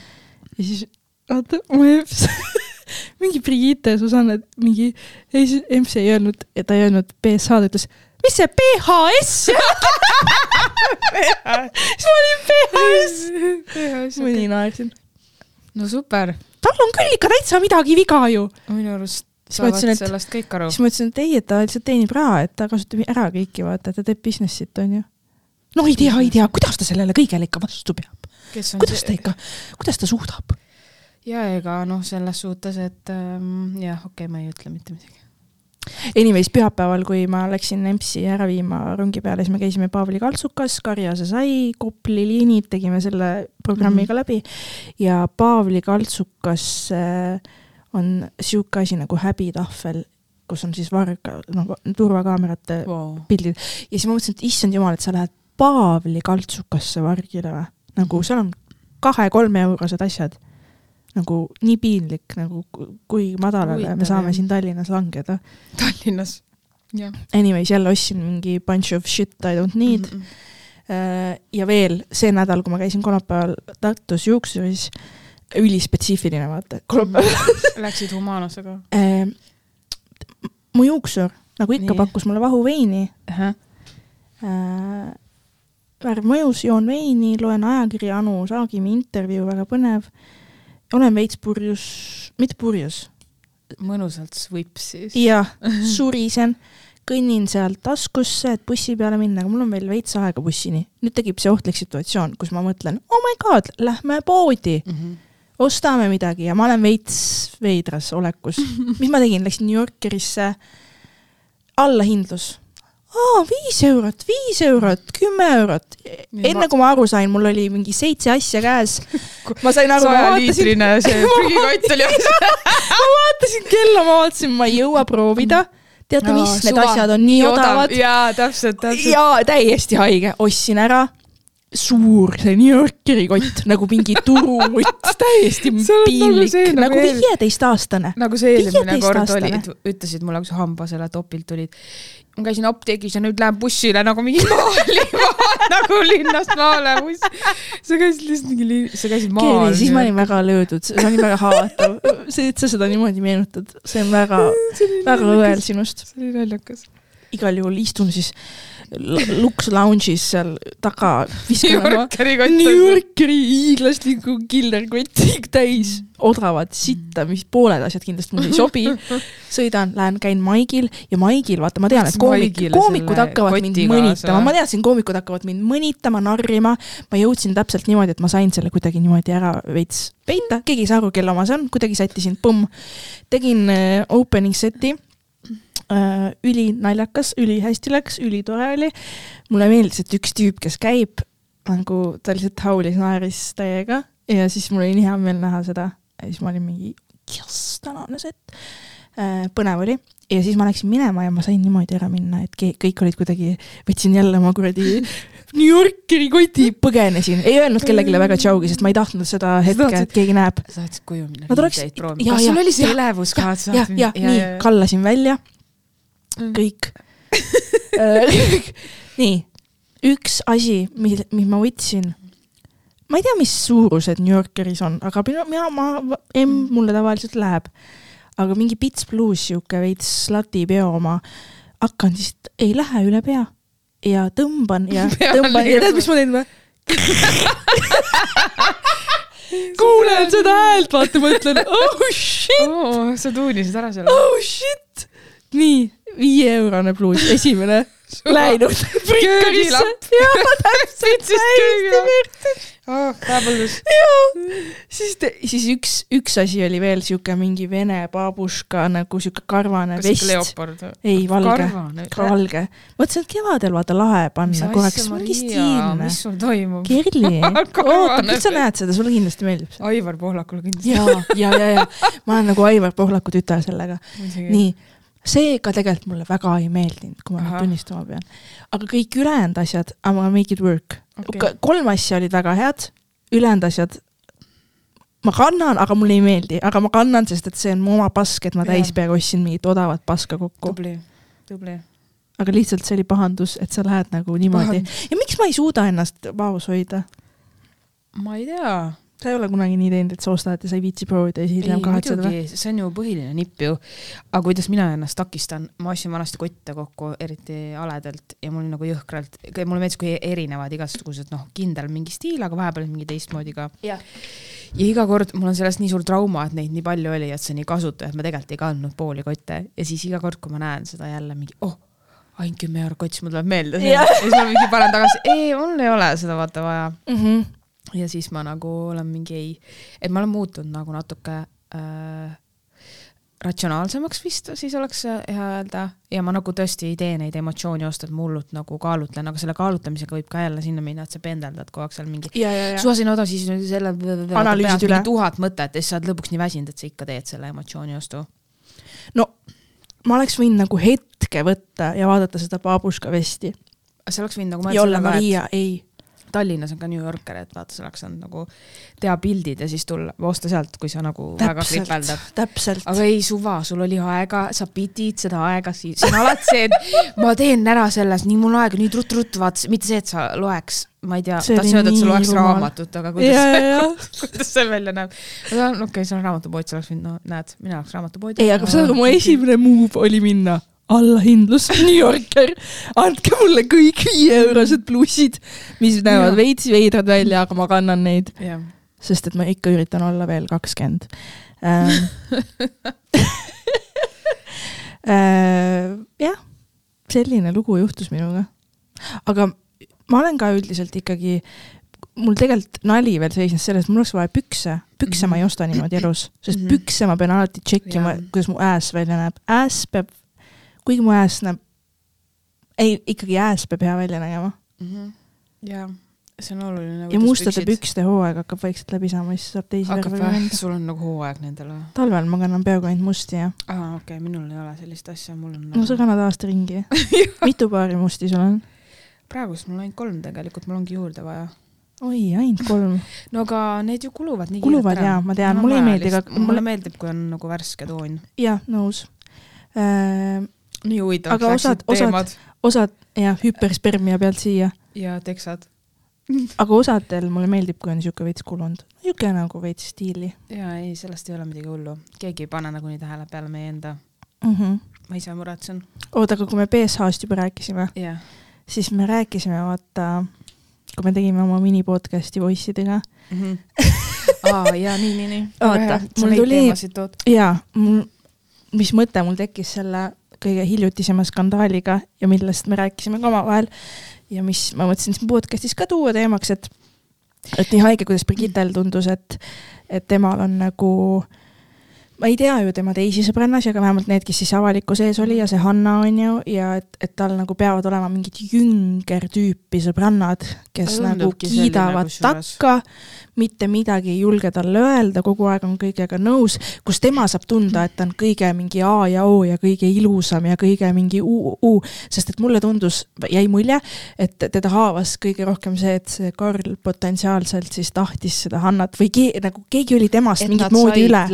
ja siis vaata, mu emps mingi Brigitte Susanne, mingi, ei siis emps ei öelnud, ta ei öelnud BSH, ta ütles, mis see PHS siis ma olin PHS. ma nii naersin. no super. tal on küll ikka täitsa midagi viga ju. minu arust saavad ütlesin, sellest kõik aru. siis ma ütlesin, et ei, et ta lihtsalt teenib raha, et ta kasutab ära kõiki, vaata, ta teeb business'it, onju. no ei tea, ei tea, kuidas ta sellele kõigele ikka vastu peab. kuidas ta ikka, kuidas ta suudab? ja ega noh, selles suhtes, et ähm, jah, okei okay,, ma ei ütle mitte midagi. Anyways, pühapäeval, kui ma läksin EMS-i ära viima rongi peale, siis me käisime Paavli kaltsukas, Karjase sai, Kopli liinid, tegime selle programmiga mm -hmm. läbi ja Paavli kaltsukas äh, on sihuke asi nagu häbitahvel, kus on siis varga, nagu turvakaamerate wow. pildid. ja siis ma mõtlesin, et issand jumal, et sa lähed Paavli kaltsukasse vargile või? nagu seal on kahe-kolme eurosed asjad. nagu nii piinlik, nagu kui madalale Huvitav, me saame jah. siin Tallinnas langeda. Tallinnas, jah. Anyways, jälle ostsin mingi bunch of shit I don't need mm. -mm. ja veel see nädal, kui ma käisin kolmapäeval Tartus juuksuris ülispetsiifiline, vaata, kolmapäeval. Läksid humaanusega äh,? mu juuksur, nagu ikka, pakkus mulle vahuveini uh. -huh. Äh, värv mõjus, joon veini, loen ajakirja Anu Saagimi intervjuu, väga põnev. olen veits purjus, mitte purjus. mõnusalt svips siis. jah, surisen, kõnnin sealt taskusse, et bussi peale minna, aga mul on veel veits aega bussini. nüüd tekib see ohtlik situatsioon, kus ma mõtlen, oh my god, lähme poodi mm. -hmm ostame midagi ja ma olen veits veidras olekus. mis ma tegin, läksin New Yorkerisse, allahindlus. aa, viis eurot, viis eurot, kümme eurot. enne kui ma aru sain, mul oli mingi seitse asja käes. ma sain aru, ma vaatasin. see prügikott oli ma vaatasin kella, ma vaatasin, ma ei jõua proovida teate, mis, need asjad on nii odavad. jaa, täpselt, täpselt. jaa, täiesti haige, ostsin ära suur see New Yorkeri kott nagu mingi turumutt, täiesti piinlik, nagu, nagu viieteistaastane. nagu see eelmine kord oli, ütlesid mulle, kui sa hambasele topilt tulid. ma käisin apteegis ja nüüd lähen bussile nagu mingi maali nagu linnast maale buss. sa käisid lihtsalt mingi, sa käisid maal. siis ma olin väga löödud, see oli väga haavatav. see, et sa seda niimoodi meenutad, see on väga, väga õel sinust. see oli naljakas. igal juhul istun siis Lux Lounge'is seal taga viskame New Yorkeri hiiglasliku killerkotti täis. Odavat sitta, mis pooled asjad kindlasti mulle ei sobi. sõidan, lähen, käin Maigil ja Maigil, vaata, ma tean, et koomik, koomikud hakkavad mind mõnitama, ma teadsin, koomikud hakkavad mind mõnitama, narrima. ma jõudsin täpselt niimoodi, et ma sain selle kuidagi niimoodi ära veits peita, keegi ei saa aru, kelle oma see on, kuidagi sättisin, pumm. tegin uh, opening set'i äh, ülinaljakas, ülihästi läks, ülitore oli. mulle meeldis, et üks tüüp, kes käib nagu ta lihtsalt haulis, naeris täiega ja siis mul oli nii hea meel näha seda ja siis ma olin mingi jess, tänane set äh,. põnev oli ja siis ma läksin minema ja ma sain niimoodi ära minna, et kõik olid kuidagi, võtsin jälle oma kuradi New Yorkeri koti, põgenesin, ei öelnud kellelegi väga tšaugi, sest ma ei tahtnud seda hetke, et keegi näeb. sa tahtsid koju minna? kas sul oli see elevus ka? jah, jah, nii, kallasin välja. Kõik nii, üks asi, mis, mis ma võtsin, ma ei tea, mis suurused New Yorkeris on, aga mina, mina, ma, M mm. mulle tavaliselt läheb. aga mingi Bits Blues, sihuke veits slati peo oma, hakkan siis, ei lähe üle pea ja tõmban ja tõmban ja tead, mis ma teen või? kuulen seda häält, vaata, mõtlen, oh shit oh,. sa tuunisid ära selle. oh shit. nii viieeurone pluus, esimene, läinud prikkarisse. jaa, täpselt, täiesti virtus. oh,. fabulous. jaa, siis, siis üks, üks asi oli veel sihuke mingi vene babuška nagu sihuke karvane kas vest. leopard? ei, valge, valge. mõtlesin, et kevadel vaata lahe panna korraks, mingi stiilne. mis sul toimub? Kerli, oota, kas sa näed seda, sulle kindlasti meeldib see. Aivar Pohlakule kindlasti. ja, ja, ja, ja ma olen nagu Aivar Pohlaku tütar sellega. nii, see ka tegelikult mulle väga ei meeldinud, kui ma Ahah. tunnistama pean. aga kõik ülejäänud asjad, I gonna make it work okay.. kolm asja olid väga head, ülejäänud asjad ma kannan, aga mulle ei meeldi, aga ma kannan, sest et see on mu oma pask, et ma Jaa. täispeaga ostsin mingit odavat paska kokku. tubli, tubli. aga lihtsalt see oli pahandus, et sa lähed nagu niimoodi. ja miks ma ei suuda ennast vaos hoida? ma ei tea. Sa ei ole kunagi nii teinud, et sa ostad ja sa ei viitsi proovida ja siis hiljem kahetsed või? see on ju põhiline nipp ju. aga kuidas mina ennast takistan, ma ostsin vanasti kotte kokku, eriti haledalt ja mul nagu jõhkralt, mulle meeldis, kui erinevad igasugused noh, kindel mingi stiil, aga vahepeal mingi teistmoodi ka. ja iga kord mul on sellest nii suur trauma, et neid nii palju oli, et see on nii kasutu, et ma tegelikult ei kandnud pooli kotte ja siis iga kord, kui ma näen seda jälle mingi oh, ainult kümme eurot kott, siis mul tuleb meelde see Jah. ja siis ma mingi panen tagasi, ei, mul ei ole seda vaata vaja Mhm. Ja siis ma nagu olen mingi ei, et ma olen muutunud nagu natuke äh, ratsionaalsemaks vist, siis oleks hea öelda ja ma nagu tõesti ei tee neid emotsiooni osta, et ma hullult nagu kaalutlen, aga selle kaalutlamisega võib ka jälle sinna minna, et sa pendeldad kogu aeg seal mingi suvasin oda, siis selle Analüüsid üle. tuhat mõtet ja siis sa oled lõpuks nii väsinud, et sa ikka teed selle emotsiooni ostu. no ma oleks võinud nagu hetke võtta ja vaadata seda babuška vesti see oleks võinud nagu ja olla Maria, ei. Tallinnas on ka New Yorker, et vaata, sa oleks saanud nagu teha pildid ja siis tulla, osta sealt, kui sa nagu väga täpselt kripeldad., täpselt. aga ei suva, sul oli aega, sa pidid seda aega siis, see on alati see, et ma teen ära selles, nii mul aega nii ruttu-ruttu, vaata, mitte see, et sa loeks, ma ei tea, tahtsin öelda, et sa loeks rumal. raamatut, aga kuidas ja. kuidas see välja näeb? okei okay,, see on raamatupood, sa oleks võinud, no näed, mina oleks raamatupoodi. ei, aga saad aru, mu esimene move oli minna allahindlus New Yorker, andke mulle kõik viieeurosed plussid, mis näevad veits veidrad välja, aga ma kannan neid, sest et ma ikka üritan olla veel kakskümmend. Ähm. äh, jah, selline lugu juhtus minuga. aga ma olen ka üldiselt ikkagi, mul tegelikult nali veel seisnes selles, et mul oleks vaja pükse, pükse ma ei osta niimoodi elus, sest Mhm. pükse ma pean alati tšekkima kuidas mu ääs välja näeb, ääs peab, kuigi mu ääs näeb, ei ikkagi ääs peab hea välja nägema ja see on oluline. ja mustade pükste hooaeg hakkab vaikselt läbi saama, siis saab teisi hakkab või? sul on nagu hooaeg nendel või? talvel ma kannan peaaegu ainult musti ja aa, okei okay,, minul ei ole sellist asja, mul on no sa kannad aasta ringi. mitu paari musti sul on? praegust mul on ainult kolm tegelikult, mul ongi juurde vaja. oi, ainult kolm. no aga need ju kuluvad nii Kuluvad jaa, ma tean, mulle ei meeldi ka- mulle- meeldib, kui on nagu värske toon. jah, nõus äh,. Nii huvitavaks Aga osad- teemad osad jah, hüperspermia pealt siia, ja teksad. aga osadel mulle meeldib, kui on sihuke veits kulunud, sihuke nagu veits stiili ja ei, sellest ei ole midagi hullu, keegi ei pane nagunii tähele peale meie enda, mm. -hmm. ma ise muretsen. oota, aga kui me BSH-st juba rääkisime, jah, siis me rääkisime, vaata, kui me tegime oma minipodcasti poissidega aa ja nii, nii, nii. Oota, mul tuli- ja mul, mis mõte mul tekkis selle kõige hiljutisema skandaaliga ja millest me rääkisime ka omavahel ja mis ma mõtlesin siin podcast'is ka tuua teemaks, et et nii haige, kuidas Brigittel tundus, et, et temal on nagu ma ei tea ju tema teisi sõbrannasi, aga vähemalt need, kes siis avalikkuse ees oli ja see Hanna on ju ja et, et tal nagu peavad olema mingid jünger tüüpi sõbrannad, kes Ta nagu kiidavad takka, mitte midagi ei julge talle öelda, kogu aeg on kõigega nõus, kus tema saab tunda, et ta on kõige mingi A ja O ja kõige ilusam ja kõige mingi U, U, sest et mulle tundus, jäi mulje, et teda haavas kõige rohkem see, et see Karl potentsiaalselt siis tahtis seda Hannat või kee, nagu keegi oli temast mingit moodi üle.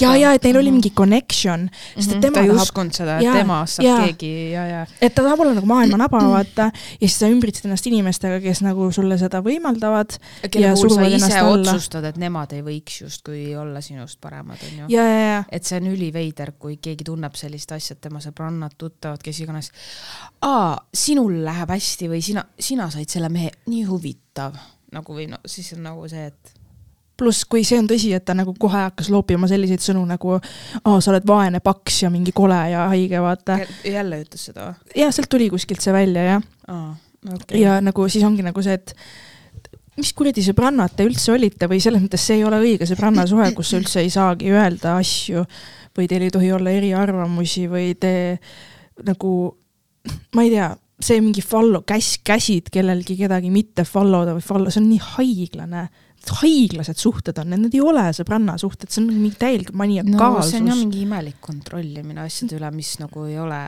ja, ja et neil oli mingi connection, sest et tema Mhm. ta ei tahab, uskunud seda, et temast saab jaa. keegi ja, ja. et ta tahab olla nagu maailma naba, vaata, ja siis sa ümbritsed ennast inimestega, kes nagu sulle seda võimaldavad kelle Ja puhul sa ennast ise alla. otsustad, et nemad ei võiks justkui olla sinust paremad, onju. et see on üliveider, kui keegi tunneb sellist asja, et tema sõbrannad, tuttavad, kes iganes. aa, sinul läheb hästi või sina, sina said selle mehe, nii huvitav nagu või no siis on nagu see, et pluss, kui see on tõsi, et ta nagu kohe hakkas loopima selliseid sõnu nagu aa, sa oled vaene, paks ja mingi kole ja haige, vaata. jälle ütles seda või? jah, sealt tuli kuskilt see välja, jah. Okay. ja nagu siis ongi nagu see, et mis kuradi sõbrannad te üldse olite või selles mõttes see ei ole õige sõbrannasuhe, kus sa üldse ei saagi öelda asju või teil ei tohi olla eriarvamusi või te nagu, ma ei tea, see mingi follow, käs-, käsid kellelgi kedagi mitte follow da või follow, see on nii haiglane haiglased suhted on, need ei ole sõbrannasuhted, see on mingi täielik maniakaalsus no,. see on jah mingi imelik kontrollimine asjade üle, mis nagu ei ole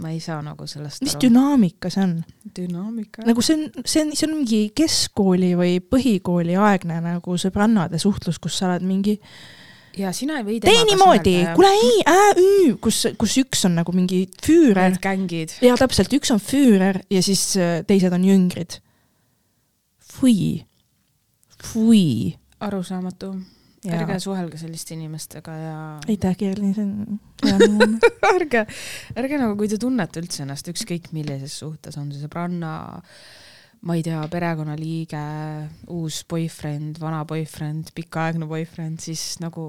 ma ei saa nagu sellest mis aru. dünaamika see on? dünaamika? nagu see on, see on, see on mingi keskkooli või põhikooli aegne nagu sõbrannade suhtlus, kus sa oled mingi ja sina ei või tee niimoodi, kuule ei, ää-ü, kus, kus üks on nagu mingi füürer. Need gängid. ja täpselt, üks on füürer ja siis äh, teised on jüngrid. Fui, fui. arusaamatu. Ärge suhelge selliste inimestega ja. aitäh, Kerli, see on hea ärge, ärge nagu, kui te tunnete üldse ennast ükskõik millises suhtes, on see sõbranna, ma ei tea, perekonnaliige, uus boyfriend, vana boyfriend, pikaaegne boyfriend, siis nagu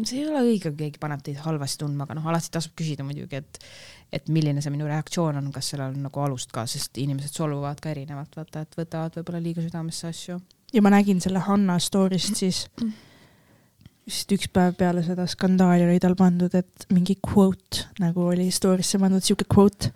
see ei ole õige, kui keegi paneb teid halvasti tundma, aga noh, alati tasub küsida muidugi, et et milline see minu reaktsioon on, kas sellel on nagu alust ka, sest inimesed solvuvad ka erinevalt, vaata, et võtavad võib-olla liiga südamesse asju. ja ma nägin selle Hanna story'st siis mm vist üks päev peale seda skandaali oli tal pandud, et mingi quote nagu oli story'sse pandud, sihuke quote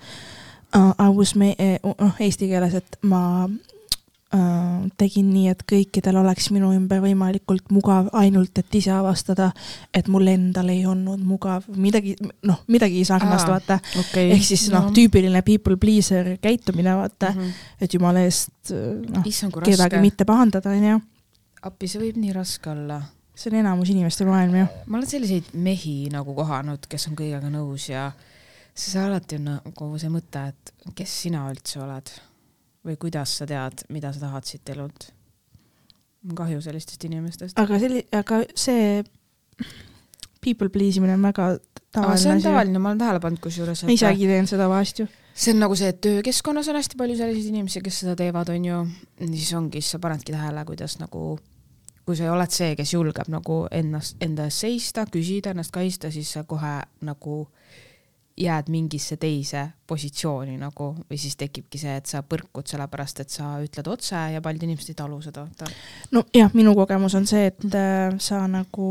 uh,. I was me- uh,, uh, eesti keeles, et ma uh, tegin nii, et kõikidel oleks minu ümber võimalikult mugav, ainult et ise avastada, et mul endal ei olnud mugav, midagi, noh, midagi sarnast, vaata okay.. ehk siis noh no., tüüpiline people pleaser käitumine, vaata mm, -hmm. et jumala eest noh, kedagi mitte pahandada, onju. appi, see võib nii raske olla see on enamus inimeste maailm ju. ma olen selliseid mehi nagu kohanud, kes on kõigega nõus ja siis alati on nagu see mõte, et kes sina üldse oled või kuidas sa tead, mida sa tahad siit elult. kahju sellistest inimestest. aga selli-, aga see people please imine on väga tavaline asi. see on tavaline, ma olen tähele pannud kusjuures. ma isegi teen seda vahest ju see on nagu see, et töökeskkonnas on hästi palju selliseid inimesi, kes seda teevad, on ju, siis ongi, siis sa panedki tähele, kuidas nagu kui sa oled see, kes julgeb nagu ennast, enda eest seista, küsida, ennast kaitsta, siis sa kohe nagu jääd mingisse teise positsiooni nagu või siis tekibki see, et sa põrkud sellepärast, et sa ütled otse ja paljud inimesed ei talu seda, nojah, minu kogemus on see, et äh, sa nagu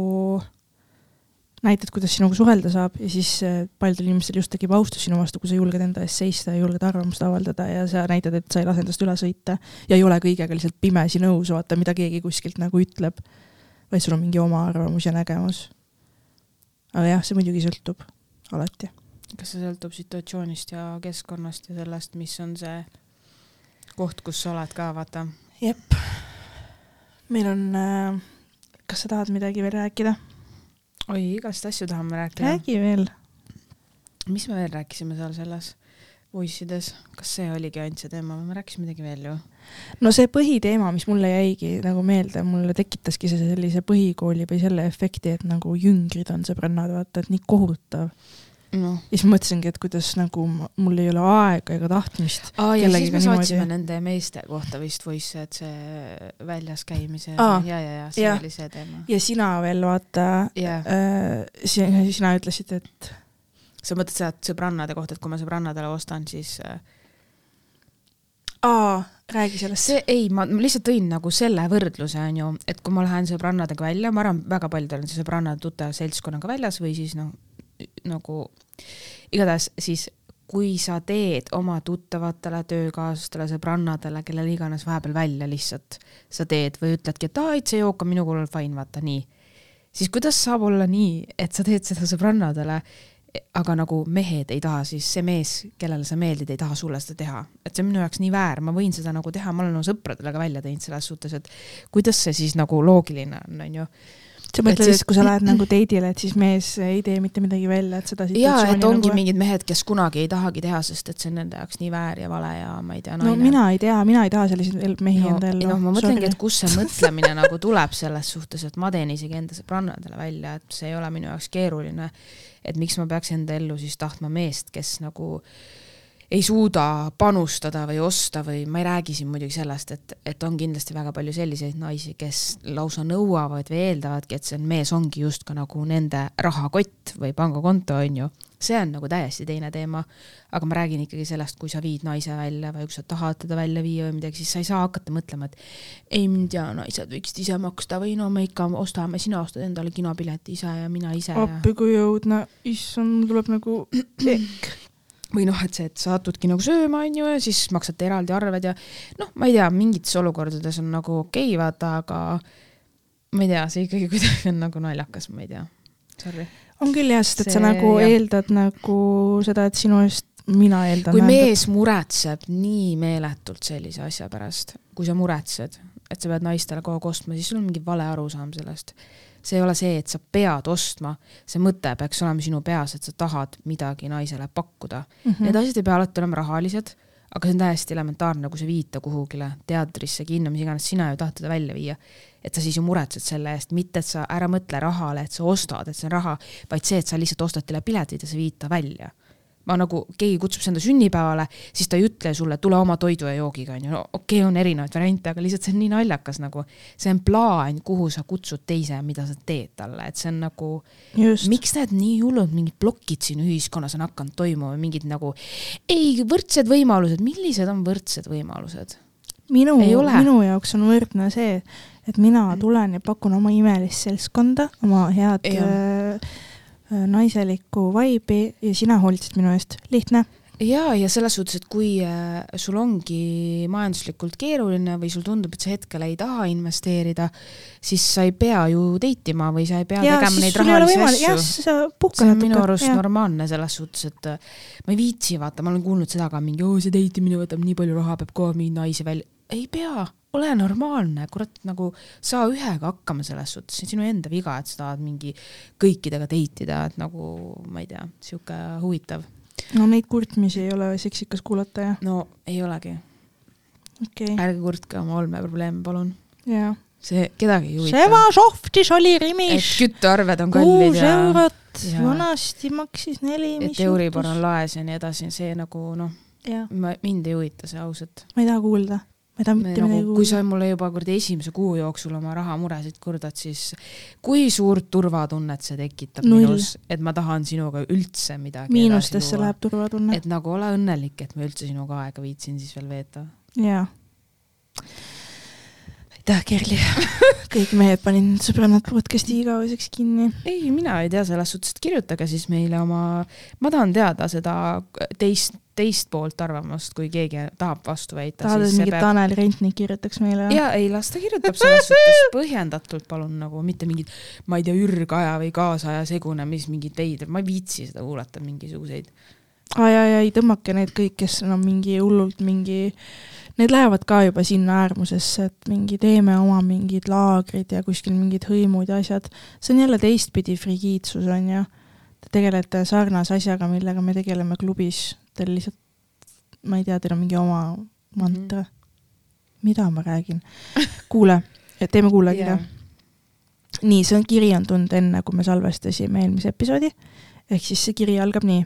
näitad, kuidas sinuga suhelda saab ja siis äh, paljudel inimestel just tekib austus sinu vastu, kui sa julged enda eest seista ja julged arvamust avaldada ja sa näitad, et sa ei lase endast üle sõita ja ei ole kõigega lihtsalt pimesi nõus, vaata, mida keegi kuskilt nagu ütleb. vaid sul on mingi oma arvamus ja nägemus. aga jah, see muidugi sõltub alati. kas see sõltub situatsioonist ja keskkonnast ja sellest, mis on see koht, kus sa oled ka, vaata? jep. meil on äh,, kas sa tahad midagi veel rääkida? Oi, igast asju tahame rääkida. räägi veel. mis me veel rääkisime seal selles Voice'ides, kas see oligi ainult see teema või me rääkisime midagi veel ju? no see põhiteema, mis mulle jäigi nagu meelde, mulle tekitaski see sellise põhikooli või selle efekti, et nagu jüngrid on sõbrannad, vaata, et nii kohutav no.. ja siis ma mõtlesingi, et kuidas nagu mul ei ole aega ega tahtmist. aa, ja siis me saatsime niimoodi... nende meeste kohta vist voice, et see väljas käimise aa, ja, ja, ja see ja. oli see teema. ja sina veel vaata yeah., äh, sina, sina ütlesid, et. sa mõtled seda sõbrannade kohta, et kui ma sõbrannadele ostan, siis äh... aa, räägi sellest. see, ei, ma lihtsalt tõin nagu selle võrdluse, on ju, et kui ma lähen sõbrannadega välja, ma arvan, väga paljudel on see sõbrannade tuttav seltskonnaga väljas või siis noh, nagu igatahes siis kui sa teed oma tuttavatele, töökaaslastele, sõbrannadele, kellele iganes vahepeal välja lihtsalt sa teed või ütledki, et aa, et see jook on minu kulul fine, vaata nii. siis kuidas saab olla nii, et sa teed seda sõbrannadele, aga nagu mehed ei taha siis, see mees, kellele sa meeldid, ei taha sulle seda teha. et see on minu jaoks nii väär, ma võin seda nagu teha, ma olen oma sõpradele ka välja teinud selles suhtes, et kuidas see siis nagu loogiline on, on ju sa mõtled, et kui sa lähed nagu date'ile, et siis mees ei tee mitte midagi välja, et seda jaa, et ongi nagu... mingid mehed, kes kunagi ei tahagi teha, sest et see on nende jaoks nii väär ja vale ja ma ei tea, naine. no mina ei tea, mina ei taha selliseid mehi no, enda ellu. noh, ma mõtlengi, et kust see mõtlemine nagu tuleb selles suhtes, et ma teen isegi enda sõbrannadele välja, et see ei ole minu jaoks keeruline. et miks ma peaks enda ellu siis tahtma meest, kes nagu ei suuda panustada või osta või ma ei räägi siin muidugi sellest, et, et on kindlasti väga palju selliseid naisi, kes lausa nõuavad või eeldavadki, et see mees ongi just ka nagu nende rahakott või pangakonto, on ju. see on nagu täiesti teine teema. aga ma räägin ikkagi sellest, kui sa viid naise välja või kui sa tahad teda välja viia või midagi, siis sa ei saa hakata mõtlema, et ei, ma ei tea, naised võiksid ise maksta või no me ikka ostame, sina ostad endale kinopileti ise ja mina ise. appi kui õudne, issand, tuleb nagu ekk või noh, et see, et satudki nagu sööma, on ju, ja siis maksate eraldi arved ja noh, ma ei tea, mingites olukordades on nagu okei okay,, vaata, aga ma ei tea, see ikkagi kuidagi on nagu naljakas, ma ei tea, sorry. on küll jah, sest et see, sa nagu jah. eeldad nagu seda, et sinu eest mina eeldan. kui mees muretseb nii meeletult sellise asja pärast, kui sa muretsed, et sa pead naistele kogu aeg ostma, siis sul on mingi vale arusaam sellest see ei ole see, et sa pead ostma, see mõte peaks olema sinu peas, et sa tahad midagi naisele pakkuda mm. -hmm. Need asjad ei pea alati olema rahalised, aga see on täiesti elementaarne, kui sa viid ta kuhugile teatrisse, kinno, mis iganes, sina ju tahad teda välja viia. et sa siis ju muretsed selle eest, mitte et sa ära mõtle rahale, et sa ostad, et see on raha, vaid see, et sa lihtsalt ostad talle piletid ja sa viid ta välja ma nagu, keegi kutsub sind sünnipäevale, siis ta ei ütle sulle, tule oma toidu ja joogiga, onju, no okei okay,, on erinevaid variante, aga lihtsalt see on nii naljakas nagu. see on plaan, kuhu sa kutsud teise, mida sa teed talle, et see on nagu, miks need nii hullud mingid plokid siin ühiskonnas on hakanud toimuma, mingid nagu, ei, võrdsed võimalused, millised on võrdsed võimalused? minu, minu jaoks on võrdne see, et mina tulen ja pakun oma imelist seltskonda, oma head äh, Äh, naiselikku vaibi ja sina hoolitsid minu eest, lihtne ja, ja selles suhtes, et kui äh, sul ongi majanduslikult keeruline või sul tundub, et sa hetkel ei taha investeerida, siis sa ei pea ju date ima või sa ei pea ja, tegema neid rahalisi asju. see on minu arust ja. normaalne selles suhtes, et äh, ma ei viitsi, vaata, ma olen kuulnud seda ka mingi, oo see date imine võtab nii palju raha, peab kogu aeg mingeid naisi välja. Ei pea ole normaalne, kurat, nagu saa ühega hakkama selles suhtes, see on sinu enda viga, et sa tahad mingi kõikidega date ida, et nagu ma ei tea, sihuke huvitav. no neid kurtmisi ei ole seksikas kuulata, jah? no ei olegi okay.. ärge kurtke oma olmeprobleeme, palun. see kedagi ei huvita. Seva sohvtis oli Rimis. küttearved on kallid kuus ja. eurot, vanasti maksis neli. et Euribor on laes ja nii edasi, see nagu noh, mind ei huvita see ausalt. ma ei taha kuulda ma ei taha mitte midagi nagu, kui sa mulle juba kuradi esimese kuu jooksul oma rahamuresid kurdad, siis kui suurt turvatunnet see tekitab Null. minus, et ma tahan sinuga üldse midagi miinustesse läheb turvatunne. et nagu ole õnnelik, et ma üldse sinuga aega viitsin siis veel veeta. jaa. aitäh, Kerli kõik mehed panin sõbrannad podcast'i igaveseks kinni. ei, mina ei tea selles suhtes, et kirjutage siis meile oma, ma tahan teada seda teist teist poolt arvamust, kui keegi tahab vastu väita. tahad, et mingi peab... Tanel Rentnik kirjutaks meile? ja ei, las ta kirjutab selles suhtes põhjendatult, palun nagu mitte mingid, ma ei tea, ürgaja või kaasaja segunemis, mingid veidrad, ma ei viitsi seda kuulata, mingisuguseid. aa ja, ja ei tõmmake need kõik, kes on no, mingi hullult mingi, need lähevad ka juba sinna äärmusesse, et mingi teeme oma mingid laagrid ja kuskil mingid hõimud ja asjad. see on jälle teistpidi frigiidsus on ju. Te tegelete sarnase asjaga, millega me tegeleme klubis teil lihtsalt, ma ei tea, teil on mingi oma mantra mm. -hmm. mida ma räägin? kuule, teeme kuulajakirja yeah.. nii, see on, kiri on tulnud enne, kui me salvestasime eelmise episoodi. ehk siis see kiri algab nii.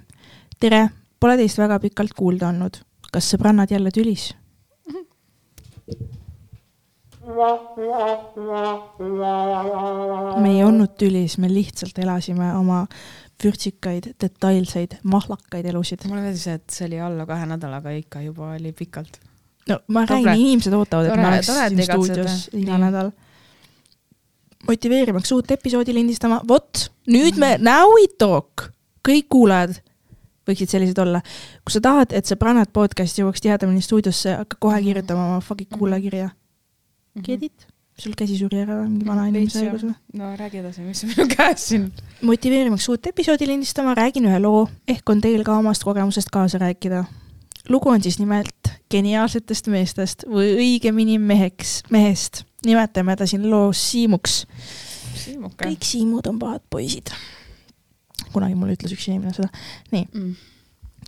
tere, pole teist väga pikalt kuulda olnud. kas sõbrannad jälle tülis mm? -hmm me ei olnud tülis, me lihtsalt elasime oma vürtsikaid, detailseid, mahlakaid elusid. mulle meeldis, et see oli alla kahe nädalaga ikka juba oli pikalt. no ma räägin, inimesed ootavad, et ma oleks siin stuudios iga nädal. motiveerimaks uut episoodi lindistama, vot nüüd me, now we talk, kõik kuulajad võiksid sellised olla. kui sa tahad, et Sõbrannad podcast jõuaks tihedamini stuudiosse, hakka kohe kirjutama oma fucking kuulajakirja. Get it? Sul käsi suri ära mingi vana inimese haigus või? no räägi edasi, mis minu käes siin? motiveerimaks uut episoodi lindistama, räägin ühe loo, ehk on teil ka omast kogemusest kaasa rääkida. lugu on siis nimelt geniaalsetest meestest või õigemini meheks, mehest. nimetame ta siin loos Siimuks. kõik Siimud on pahad poisid. kunagi mulle ütles üks inimene seda. nii mm..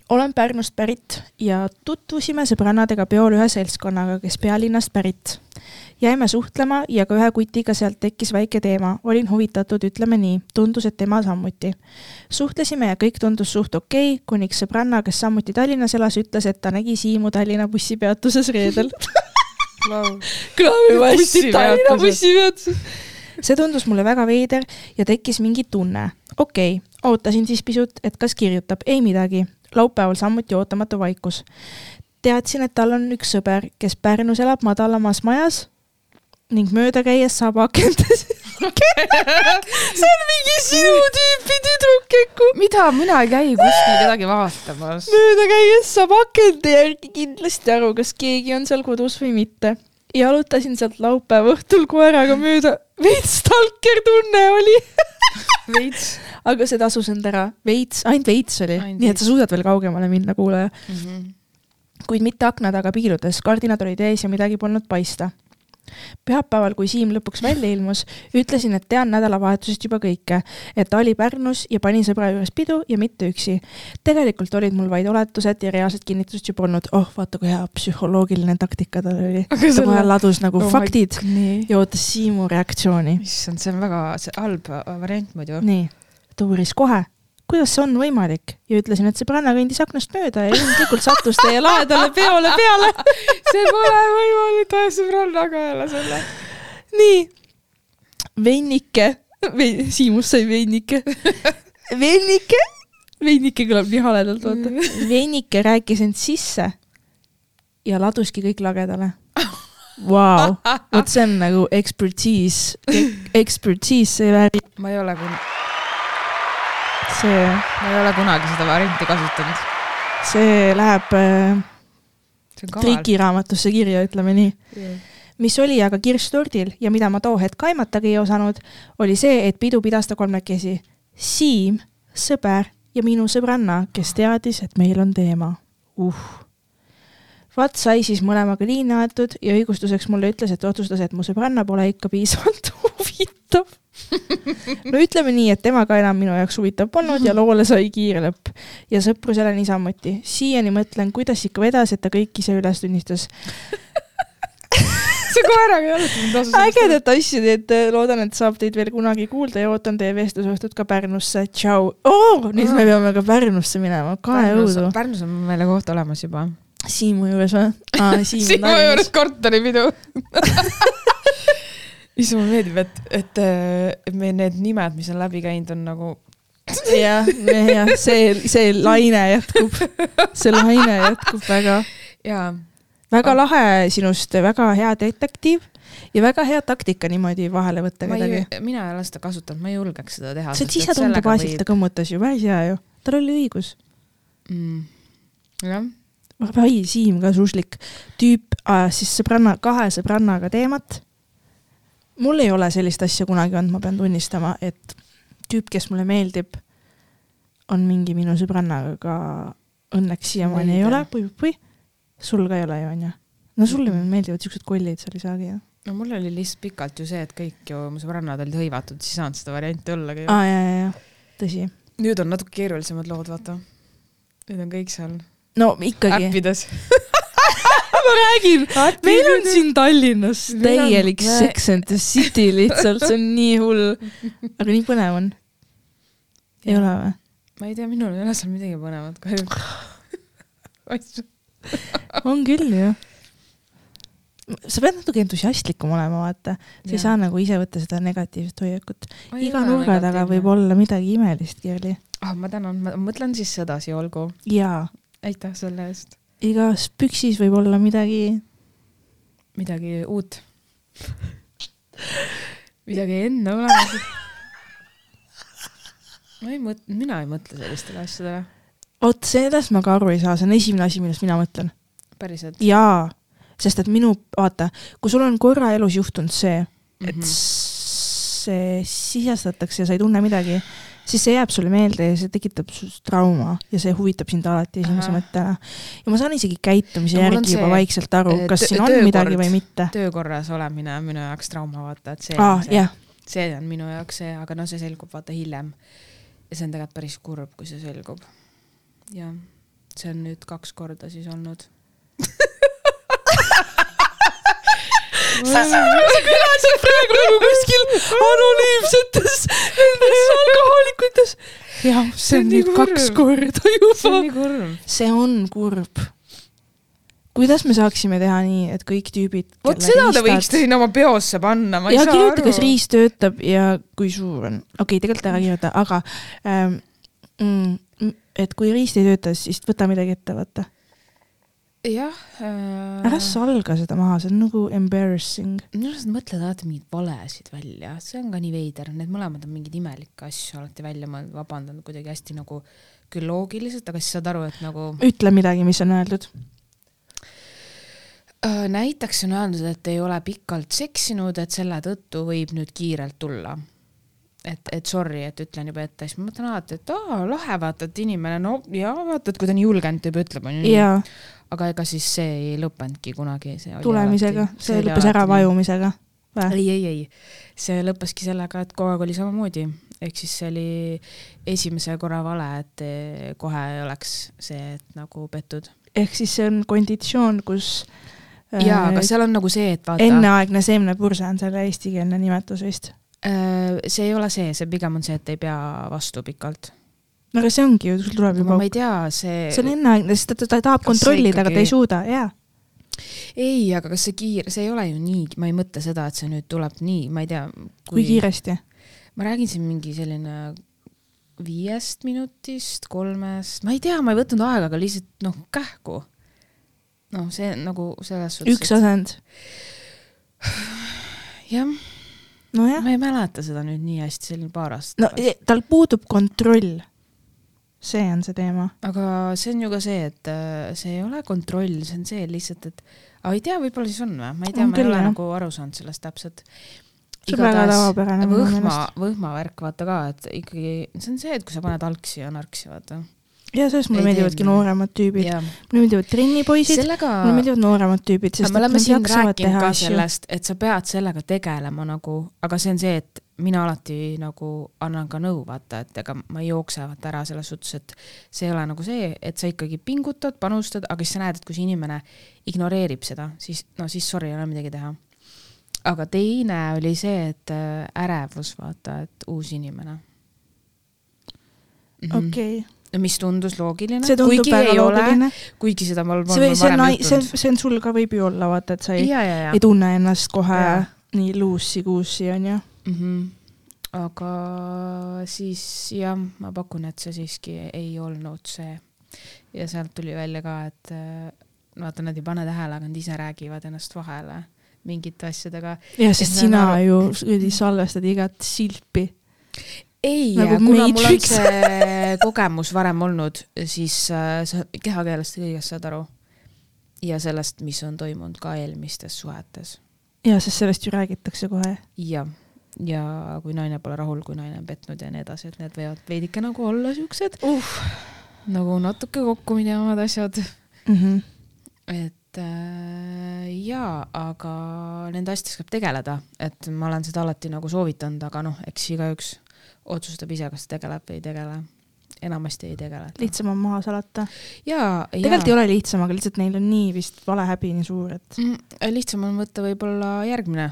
Olen Pärnust pärit ja tutvusime sõbrannadega peol ühe seltskonnaga, kes pealinnast pärit. jäime suhtlema ja ka ühe kutiga sealt tekkis väike teema, olin huvitatud, ütleme nii, tundus, et tema samuti. suhtlesime ja kõik tundus suht okei okay,, kuniks sõbranna, kes samuti Tallinnas elas, ütles, et ta nägi Siimu Tallinna bussipeatuses reedel hästi Tallinna bussipeatuses. see tundus mulle väga veider ja tekkis mingi tunne. okei okay,, ootasin siis pisut, et kas kirjutab, ei midagi. Laupäeval samuti ootamatu vaikus. teadsin, et tal on üks sõber, kes Pärnus elab madalamas majas ning mööda käies saab akentes see on mingi sinu tüüpi tüdruk äkku. mida, mina ei käi kuskil kedagi vaatamas. mööda käies saab akende järgi kindlasti aru, kas keegi on seal kodus või mitte. Jalutasin sealt laupäeva õhtul koeraga mööda, veits stalker tunne oli. Veits. Aga see tasus end ära, veits, ainult veits oli, nii et sa suudad veel kaugemale minna, kuulaja. Mm. -hmm. kuid mitte akna taga piiludes, kardinad olid ees ja midagi polnud paista pühapäeval, kui Siim lõpuks välja ilmus, ütlesin, et tean nädalavahetusest juba kõike, et ta oli Pärnus ja pani sõbra juures pidu ja mitte üksi. tegelikult olid mul vaid oletused ja reaalset kinnitust ju polnud. oh, vaata kui hea psühholoogiline taktika tal oli. ta kohe selle... ladus nagu oh faktid ja ootas Siimu reaktsiooni. issand, see on väga see halb variant muidu. nii, ta uuris kohe kuidas see on võimalik? Ja ütlesin, et sõbranna kõndis aknast mööda ja ilmselgelt sattus teie lahedale peole peale. See pole võimalik, ta sõbrannaga jälle selle. nii, veinike, Siimus sai veinike veinike, veinike kõlab nii haledalt, vaata. veinike rääkis end sisse ja laduski kõik lagedale. Vau, vot see on nagu expertise, expertise, see väärib. ma ei ole küll see. ma ei ole kunagi seda varianti kasutanud. see läheb äh, trikiraamatusse kirja, ütleme nii yeah. mis oli aga kirss tordil ja mida ma too hetk aimatagi ei osanud, oli see, et pidu pidas ta kolmekesi. Siim, sõber ja minu sõbranna, kes teadis, et meil on teema. uh vaat sai siis mõlemaga liini aetud ja õigustuseks mulle ütles, et otsustas, et mu sõbranna pole ikka piisavalt huvitav no ütleme nii, et tema ka enam minu jaoks huvitav polnud ja loole sai kiire lõpp. ja sõprusele niisamuti. siiani mõtlen, kuidas ikka vedas, et ta kõik ise üles tunnistas see koeraga ei olnud. ägedat asja, äh, loodan, et saab teid veel kunagi kuulda ja ootan teie vestlusõhtut ka Pärnusse. tšau oh,. nüüd me peame ka Pärnusse minama, kae õudu. Pärnus on meile koht olemas juba Siimu juures või ah,? Siimu juures korteripidu issand, mulle meeldib, et, et, et meie need nimed, mis on läbi käinud, on nagu jah, jah, see, see laine jätkub, see laine jätkub väga. jaa. väga lahe sinust, väga hea detektiiv ja väga hea taktika niimoodi vahele võtta kedagi. mina ei ole seda kasutanud, ma ei julgeks seda teha. see on sisetunde baasilt ta kõmmutas ju, päris hea ju, tal oli õigus mm.. jah ai, Siim ka suslik tüüp ajas siis sõbranna, kahe sõbrannaga teemat. Mul ei ole sellist asja kunagi olnud, ma pean tunnistama, et tüüp, kes mulle meeldib, on mingi minu sõbrannaga ka õnneks siiamaani ei ole, pui-pui. sul ka ei ole ju, onju? no sulle meeldivad siuksed kollid, seal ei saagi ju. no mul oli lihtsalt pikalt ju see, et kõik ju mu sõbrannad olid hõivatud, siis ei saanud seda varianti ollagi. aa, ja, ja, ja, tõsi. nüüd on natuke keerulisemad lood, vaata. nüüd on kõik seal no ikkagi. äppides ma räägin, meil on siin Tallinnas täielik Sex and the City lihtsalt, see on nii hull. aga nii põnev on. ei ole või? ma ei tea, minul ei ole seal midagi põnevat kahjuks on küll ju. sa pead natuke entusiastlikum olema, vaata. sa ei saa nagu ise võtta seda negatiivset hoiakut. iga nurga taga võib olla midagi imelist, Kerli. ah, ma tänan, ma mõtlen siis sedasi, olgu. jaa aitäh selle eest. Igas püksis võib olla midagi. midagi uut midagi enneolematut. ma ei mõtle, mina ei mõtle sellistele asjadele. vot sellest ma ka aru ei saa, see on esimene asi, millest mina mõtlen. päriselt? jaa, sest et minu, vaata, kui sul on korra elus juhtunud see, et mm -hmm. see sisestatakse ja sa ei tunne midagi siis see jääb sulle meelde ja see tekitab sinust trauma ja see huvitab sind alati esimese mõttena. ja ma saan isegi käitumise no, järgi juba vaikselt aru, kas siin on midagi või mitte. töökorras olemine on minu jaoks trauma, vaata, et see ah, see, see on minu jaoks see, aga no see selgub vaata hiljem. ja see on tegelikult päris kurb, kui see selgub. jah see on nüüd kaks korda siis olnud sa kõlasid praegu nagu kuskil anonüümsetes nendes alkohoolikutes. jah, see on nüüd kaks korda see juba see on kurb. kuidas me saaksime teha nii, et kõik tüübid vot seda te võiks sinna oma peosse panna, ma ei ja saa kirjuta, kas aru. riis töötab ja kui suur on. okei okay,, tegelikult ära kirjuta, aga ähm, mm, et kui riist ei tööta, siis võta midagi ette, vaata. Jah äh,. ära salga seda maha, see on nagu embarrassing. minu arust nad mõtlevad alati mingeid valesid välja, see on ka nii veider, need mõlemad on mingeid imelikke asju alati välja mõelnud, vabandan kuidagi hästi nagu küll loogiliselt, aga siis saad aru, et nagu ütle midagi, mis on öeldud. äh, näiteks on öeldud, et ei ole pikalt seksinud, et selle tõttu võib nüüd kiirelt tulla. et, et sorry, et ütlen juba ette, siis ma mõtlen alati, et aa, lahe, vaata, et inimene, no ja vaata, et kui ta nii julgelt juba ütleb, onju. aga ega siis see ei lõppenudki kunagi, see tulemisega, see oli lõppes ära vajumisega. ei, ei, ei, see lõppeski sellega, et kogu aeg oli samamoodi, ehk siis see oli esimese korra vale, et eh, kohe ei oleks see, et nagu pettud. ehk siis see on konditsioon, kus jaa, aga seal on nagu see, et vaata, enneaegne seemnepurse on selle eestikeelne nimetus vist. See ei ole see, see pigem on see, et ei pea vastu pikalt. no aga see ongi ju, sul tuleb juba ma, ei tea, see, see on enneaegne, sest ta, ta, ta tahab Kas kontrollida, aga ta ikkagi- ei suuda, jaa. ei, aga kas see kiir, see ei ole ju nii, ma ei mõtle seda, et see nüüd tuleb nii, ma ei tea. kui kiiresti? ma räägin siin mingi selline viiest minutist, kolmest, ma ei tea, ma ei võtnud aega, aga lihtsalt noh, kähku. noh, see nagu selles suhtes. üks asend. jah, nojah, ma ei mäleta seda nüüd nii hästi, see oli paar aastat no e- tal puudub kontroll. see on see teema. aga see on ju ka see, et äh, see ei ole kontroll, see on see lihtsalt, et aga ei tea, võib-olla siis on või, ma ei tea, ma ei ole jah. nagu aru saanud sellest täpselt. see on väga tavapärane võhma võhmavärk vaata ka, et ikkagi see on see, et kui sa paned algsi ja narksi, vaata. Ja sellest mulle meeldivadki nooremad tüübid. ja mulle meeldivad trennipoisid, sellega mulle meeldivad nooremad tüübid, sest me oleme siin rääkinud teha ka asju. sellest, et sa pead sellega tegelema nagu, aga see on see, et mina alati nagu annan ka nõu, vaata, et ega ma ei jookse vaata ära selles suhtes, et see ei ole nagu see, et sa ikkagi pingutad, panustad, aga siis sa näed, et kui see inimene ignoreerib seda, siis no siis sorry, ei ole midagi teha. aga teine oli see, et äh, ärevus, vaata, et uus inimene. okei, mis tundus loogiline, see tundub kuigi väga loogiline. kuigi seda see see on, varem see, juhtunud. see on sul ka võib ju olla, vaata, et sa ei, ja, ja, ja ei. tunne ennast kohe Jaa. nii luussi-kuussi, onju. mm. -hmm. aga siis jah, ma pakun, et see siiski ei olnud see. ja sealt tuli välja ka, et äh, vaata, nad ei pane tähele, aga nad ise räägivad ennast vahele mingite asjadega. ja sest ma sina aru- ju kuradi salvestad igat silpi. Ei Nagu kuna mul on Matrix. see kogemus varem olnud, siis äh, sa kehakeelest kõigest saad aru. ja sellest, mis on toimunud ka eelmistes suhetes. ja sest sellest ju räägitakse kohe. jah, ja kui naine pole rahul, kui naine on petnud ja nii edasi, et need võivad veidike nagu olla siuksed uh.. nagu natuke kokku minevad asjad. Mm -hmm. et äh, jaa, aga nende asjadega saab tegeleda, et ma olen seda alati nagu soovitanud, aga noh, eks igaüks otsustab ise, kas tegeleb või ei tegele. enamasti ei tegele. lihtsam on maha salata. jaa, tegelikult ei ole lihtsam, aga lihtsalt neil on nii vist valehäbi nii suur, et Mm, lihtsam on võtta võib-olla järgmine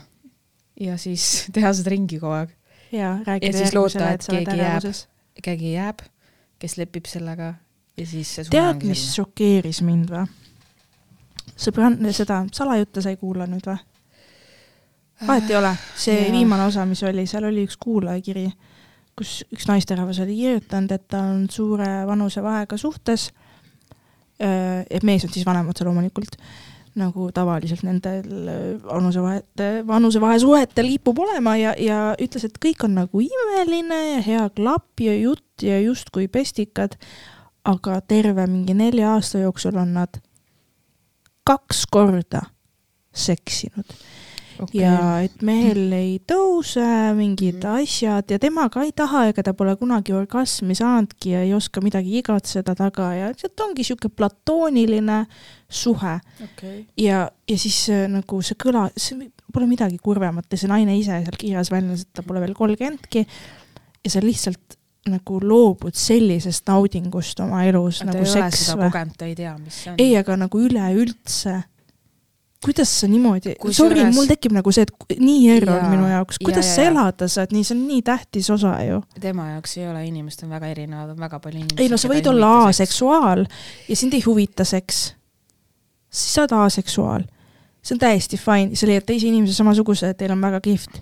ja siis teha seda ringi kogu aeg. ja rääkida Ja järgmisele, et sa oled ärevuses. keegi jääb, kes lepib sellega ja siis see tead, mis selline. šokeeris mind või? sõbrann, seda salajutte sa ei kuula nüüd või? vahet ei ole, see Jaa. viimane osa, mis oli, seal oli üks kuulajakiri, kus üks naisterahvas oli kirjutanud, et ta on suure vanusevahega suhtes. et mees on siis vanem otse loomulikult, nagu tavaliselt nendel vanusevahete, vanusevahe suhetel kipub olema ja, ja ütles, et kõik on nagu imeline ja hea klapp ja jutt ja justkui pestikad, aga terve mingi nelja aasta jooksul on nad kaks korda seksinud okay. ja et mehel ei tõuse mingid Mhm. asjad ja tema ka ei taha ega ta pole kunagi orgasmi saanudki ja ei oska midagi igatseda taga ja sealt ongi sihuke platooniline suhe okay. ja, ja siis äh, nagu see kõla, see pole midagi kurvemat ja see naine ise seal kirjas väljendas, et ta pole veel kolmkümmendki ja see lihtsalt nagu loobud sellisest naudingust oma elus ta nagu seks kogenud, ta ei tea, mis see on. ei, aga nagu üleüldse. Kuidas sa niimoodi, sorry, mul tekib nagu see, et nii error Jaa, minu jaoks, kuidas jaa, sa jaa. elada saad nii, see on nii tähtis osa ju. tema jaoks ei ole, inimesed on väga erinevad, on väga palju inimesi. ei no sa võid olla aseksuaal ja sind ei huvita seks. siis sa oled aseksuaal. see on täiesti fine, sa leiad teise inimese samasuguse, teil on väga kihvt.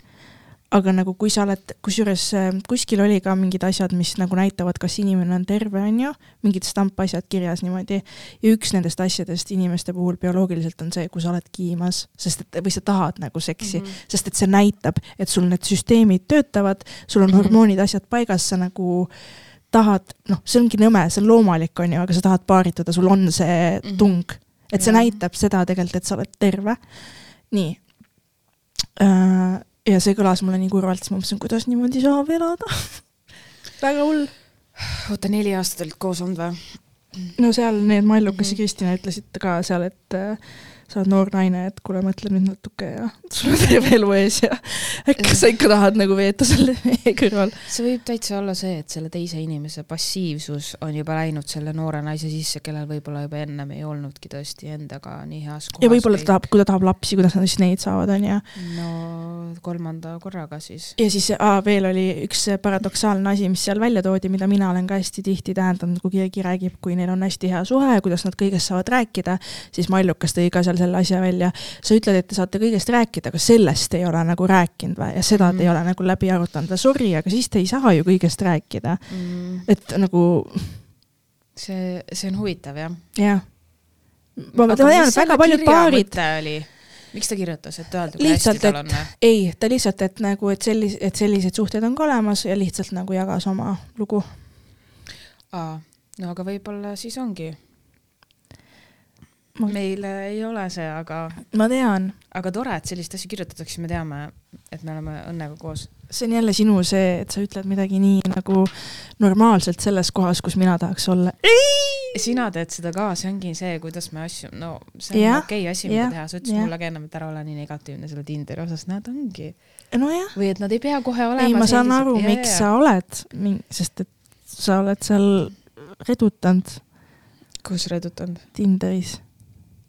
Aga nagu kui sa oled, kusjuures äh, kuskil oli ka mingid asjad, mis nagu näitavad, kas inimene on terve, on ju, mingid stampasjad kirjas niimoodi. ja üks nendest asjadest inimeste puhul bioloogiliselt on see, kui sa oled kiimas, sest et või sa tahad nagu seksi mm. -hmm. sest et see näitab, et sul need süsteemid töötavad, sul on Mhm. hormoonid, asjad paigas, sa nagu tahad, noh, see ongi nõme, see on loomulik, on ju, aga sa tahad paarituda, sul on see Mhm. tung. et see Jah. näitab seda tegelikult, et sa oled terve. nii. Ja see kõlas mulle nii kurvalt, siis ma mõtlesin, kuidas niimoodi saab elada. väga hull. oota, neli aastat olid koos olnud või? no seal need Mallukas Mhm. ja Kristina ütlesid ka seal, et äh, sa oled noor naine, et kuule, mõtle nüüd natuke ja sul on terve elu ees ja äkki sa ikka tahad nagu veeta selle mehe kõrval. see võib täitsa olla see, et selle teise inimese passiivsus on juba läinud selle noore naise sisse, kellel võib-olla juba ennem ei olnudki tõesti endaga nii heas kohas. ja võib-olla ta tahab, kui ta tahab lapsi, kuidas nad siis neid saavad, on ju. no kolmanda korraga siis. ja siis aa, veel oli üks paradoksaalne asi, mis seal välja toodi, mida mina olen ka hästi tihti tähendanud, kui keegi räägib, kui neil on hästi hea suhe kuidas nad kõigest saavad rääkida, siis Mallukas tõi ka seal selle asja välja. sa ütled, et te saate kõigest rääkida, aga sellest ei ole nagu rääkinud või, ja seda te ei Mhm. ole nagu läbi arutanud, sorry, aga siis te ei saa ju kõigest rääkida. mm,. et nagu see, see on huvitav jah. jah. ma tean, et väga paljud paarid, oli, miks ta kirjutas, et öelda, kui hästi tal on? ei, ta lihtsalt, et nagu, et sellis-, et sellised suhted on ka olemas ja lihtsalt nagu jagas oma lugu aa, no aga võib-olla siis ongi. Ma- meil ei ole see, aga, ma tean, aga tore, et sellist asja kirjutatakse, me teame, et me oleme õnnega koos. see on jälle sinu see, et sa ütled midagi nii nagu normaalselt selles kohas, kus mina tahaks olla. sina teed seda ka, see ongi see, kuidas me asju, no see on Jah, okei okay asi, mida jah, teha, sa ütlesid jah. mulle ka ennem, et ära ole nii negatiivne selle Tinderi osas, näed ongi. nojah, või et nad ei pea kohe olema ei, ma saan sellised- aru, miks jaa, sa oled, sest et sa oled seal redutanud kus redutanud? Tinderis.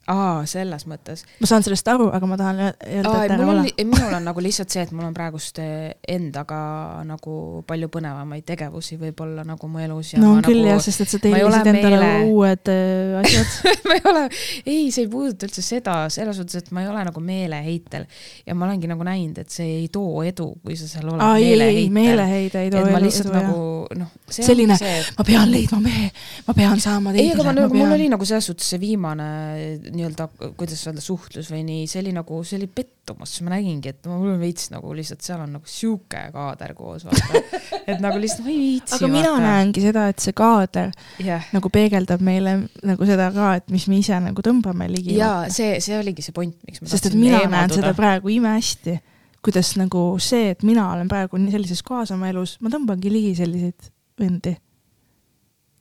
aa, selles mõttes. ma saan sellest aru, aga ma tahan öel- öelda, et ära mul on ole., minul on nagu lihtsalt see, et mul on praegust eh, endaga nagu palju põnevamaid tegevusi võib-olla nagu mu elus no on küll nagu jah, sest et sa tellisid endale meele- uued äh, asjad. ma ei ole, ei, see ei puuduta üldse seda, selles suhtes, et ma ei ole nagu meeleheitel ja ma olengi nagu näinud, et see ei too edu, kui sa seal oled aa, ei, ei, meeleheitel. meeleheide ei too et ma lihtsalt edu nagu noh, Selline- et ma pean leidma mehe, ma pean saama ei, aga ma teisele, nagu, ma mul oli nagu selles suhtes see viimane nii-öelda, kuidas öelda, suhtlus või nii, see oli nagu, see oli pettumus, ma nägingi, et mul on veits nagu lihtsalt seal on nagu sihuke kaader koos, vaata. et nagu lihtsalt ma ei viitsi. aga mina. näengi seda, et see kaader jah, nagu peegeldab meile nagu seda ka, et mis me ise nagu tõmbame ligi. ja see, see oligi see point, miks ma sest et mina näen seda praegu imehästi, kuidas nagu see, et mina olen praegu nii sellises kohas oma elus, ma tõmbangi ligi selliseid vendi,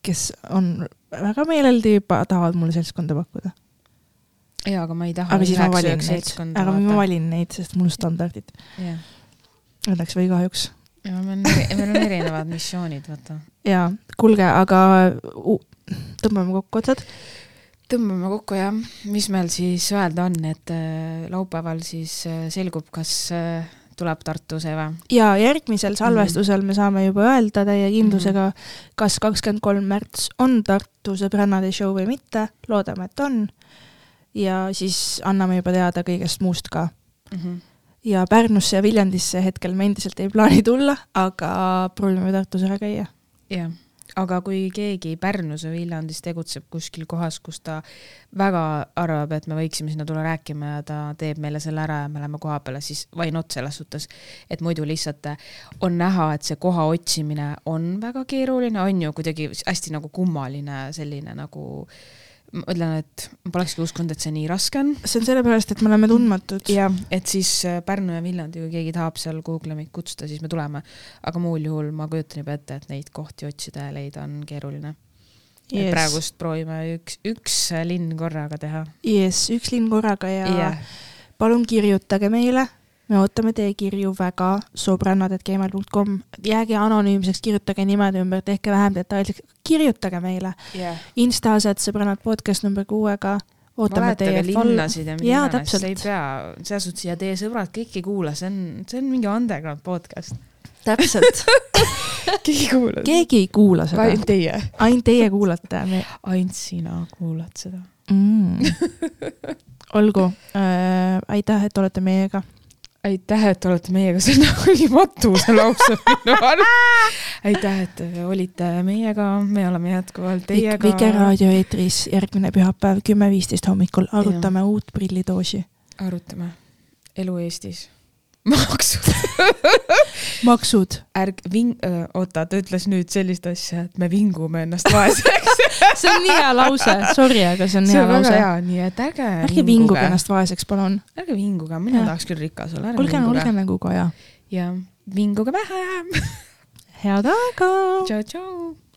kes on väga meeleldi, tahavad mulle seltskonda pakkuda. jaa, aga ma ei taha. aga siis ma valin neid, aga ma valin neid, sest mul standardid. jah, Õnneks või kahjuks. ja meil on, meil on erinevad missioonid, vaata. jaa, kuulge, aga u- tõmbame kokku otsad. tõmbame kokku jah, mis meil siis öelda on, et äh, laupäeval siis äh, selgub, kas äh, tuleb Tartu see või? ja järgmisel salvestusel me saame juba öelda täie kindlusega, kas kakskümmend kolm märts on Tartu sõbrannade show või mitte, loodame, et on. Ja siis anname juba teada kõigest muust ka. ja Pärnusse ja Viljandisse hetkel me endiselt ei plaani tulla, aga proovime Tartus ära käia. jah, aga kui keegi Pärnus või Viljandis tegutseb kuskil kohas, kus ta väga arvab, et me võiksime sinna tulla rääkima ja ta teeb meile selle ära ja me läheme koha peale, siis why not selles suhtes, et muidu lihtsalt äh, on näha, et see koha otsimine on väga keeruline, on ju kuidagi hästi nagu kummaline selline nagu ma ütlen, et ma polekski uskunud, et see nii raske on. see on sellepärast, et me oleme tundmatud. jah, et siis äh, Pärnu ja Viljandi, kui keegi tahab seal Google'i meid kutsuda, siis me tuleme. aga muul juhul ma kujutan juba ette, et neid kohti otsida ja leida on keeruline yes.. Praegust proovime üks, üks linn korraga teha Yes, üks linn korraga ja yeah.. palun kirjutage meile, me ootame teie kirju väga, sõbrannad.gmail.com, jääge anonüümseks, kirjutage nimed ümber, tehke vähem detailseks, kirjutage meile. yeah. Instas, et sõbrannad podcast number kuuega. ootame teie linnasid ja mida iganes, ei pea, selles suhtes ja teie sõbrad kõik ei kuula, see on, see on mingi underground podcast. täpselt, keegi ei kuula. keegi ei kuula seda, ainult teie. ainult teie kuulate me.... ainult sina kuulad seda. Mm. olgu äh,, aitäh, et olete meiega. aitäh, et olete meiega, see nii matuse lause minu arust. aitäh, et olite meiega, me oleme jätkuvalt teiega. Vike raadio eetris järgmine pühapäev kümme viisteist hommikul arutame uut prillidoosi. arutame elu Eestis. Maksud. maksud. ärg-, ving-, oota, ta ütles nüüd sellist asja, et me vingume ennast vaeseks. see on nii hea lause, sorry, aga see on see hea on väga lause. hea, nii et ärge ärge vinguge. ennast vaeseks, palun. ärge vinguge, mina Jah. tahaks küll rikas olla, ärge olge, olge vinguge. nagu Kaja. ja vinguge vähem. head aega. tšau, tšau.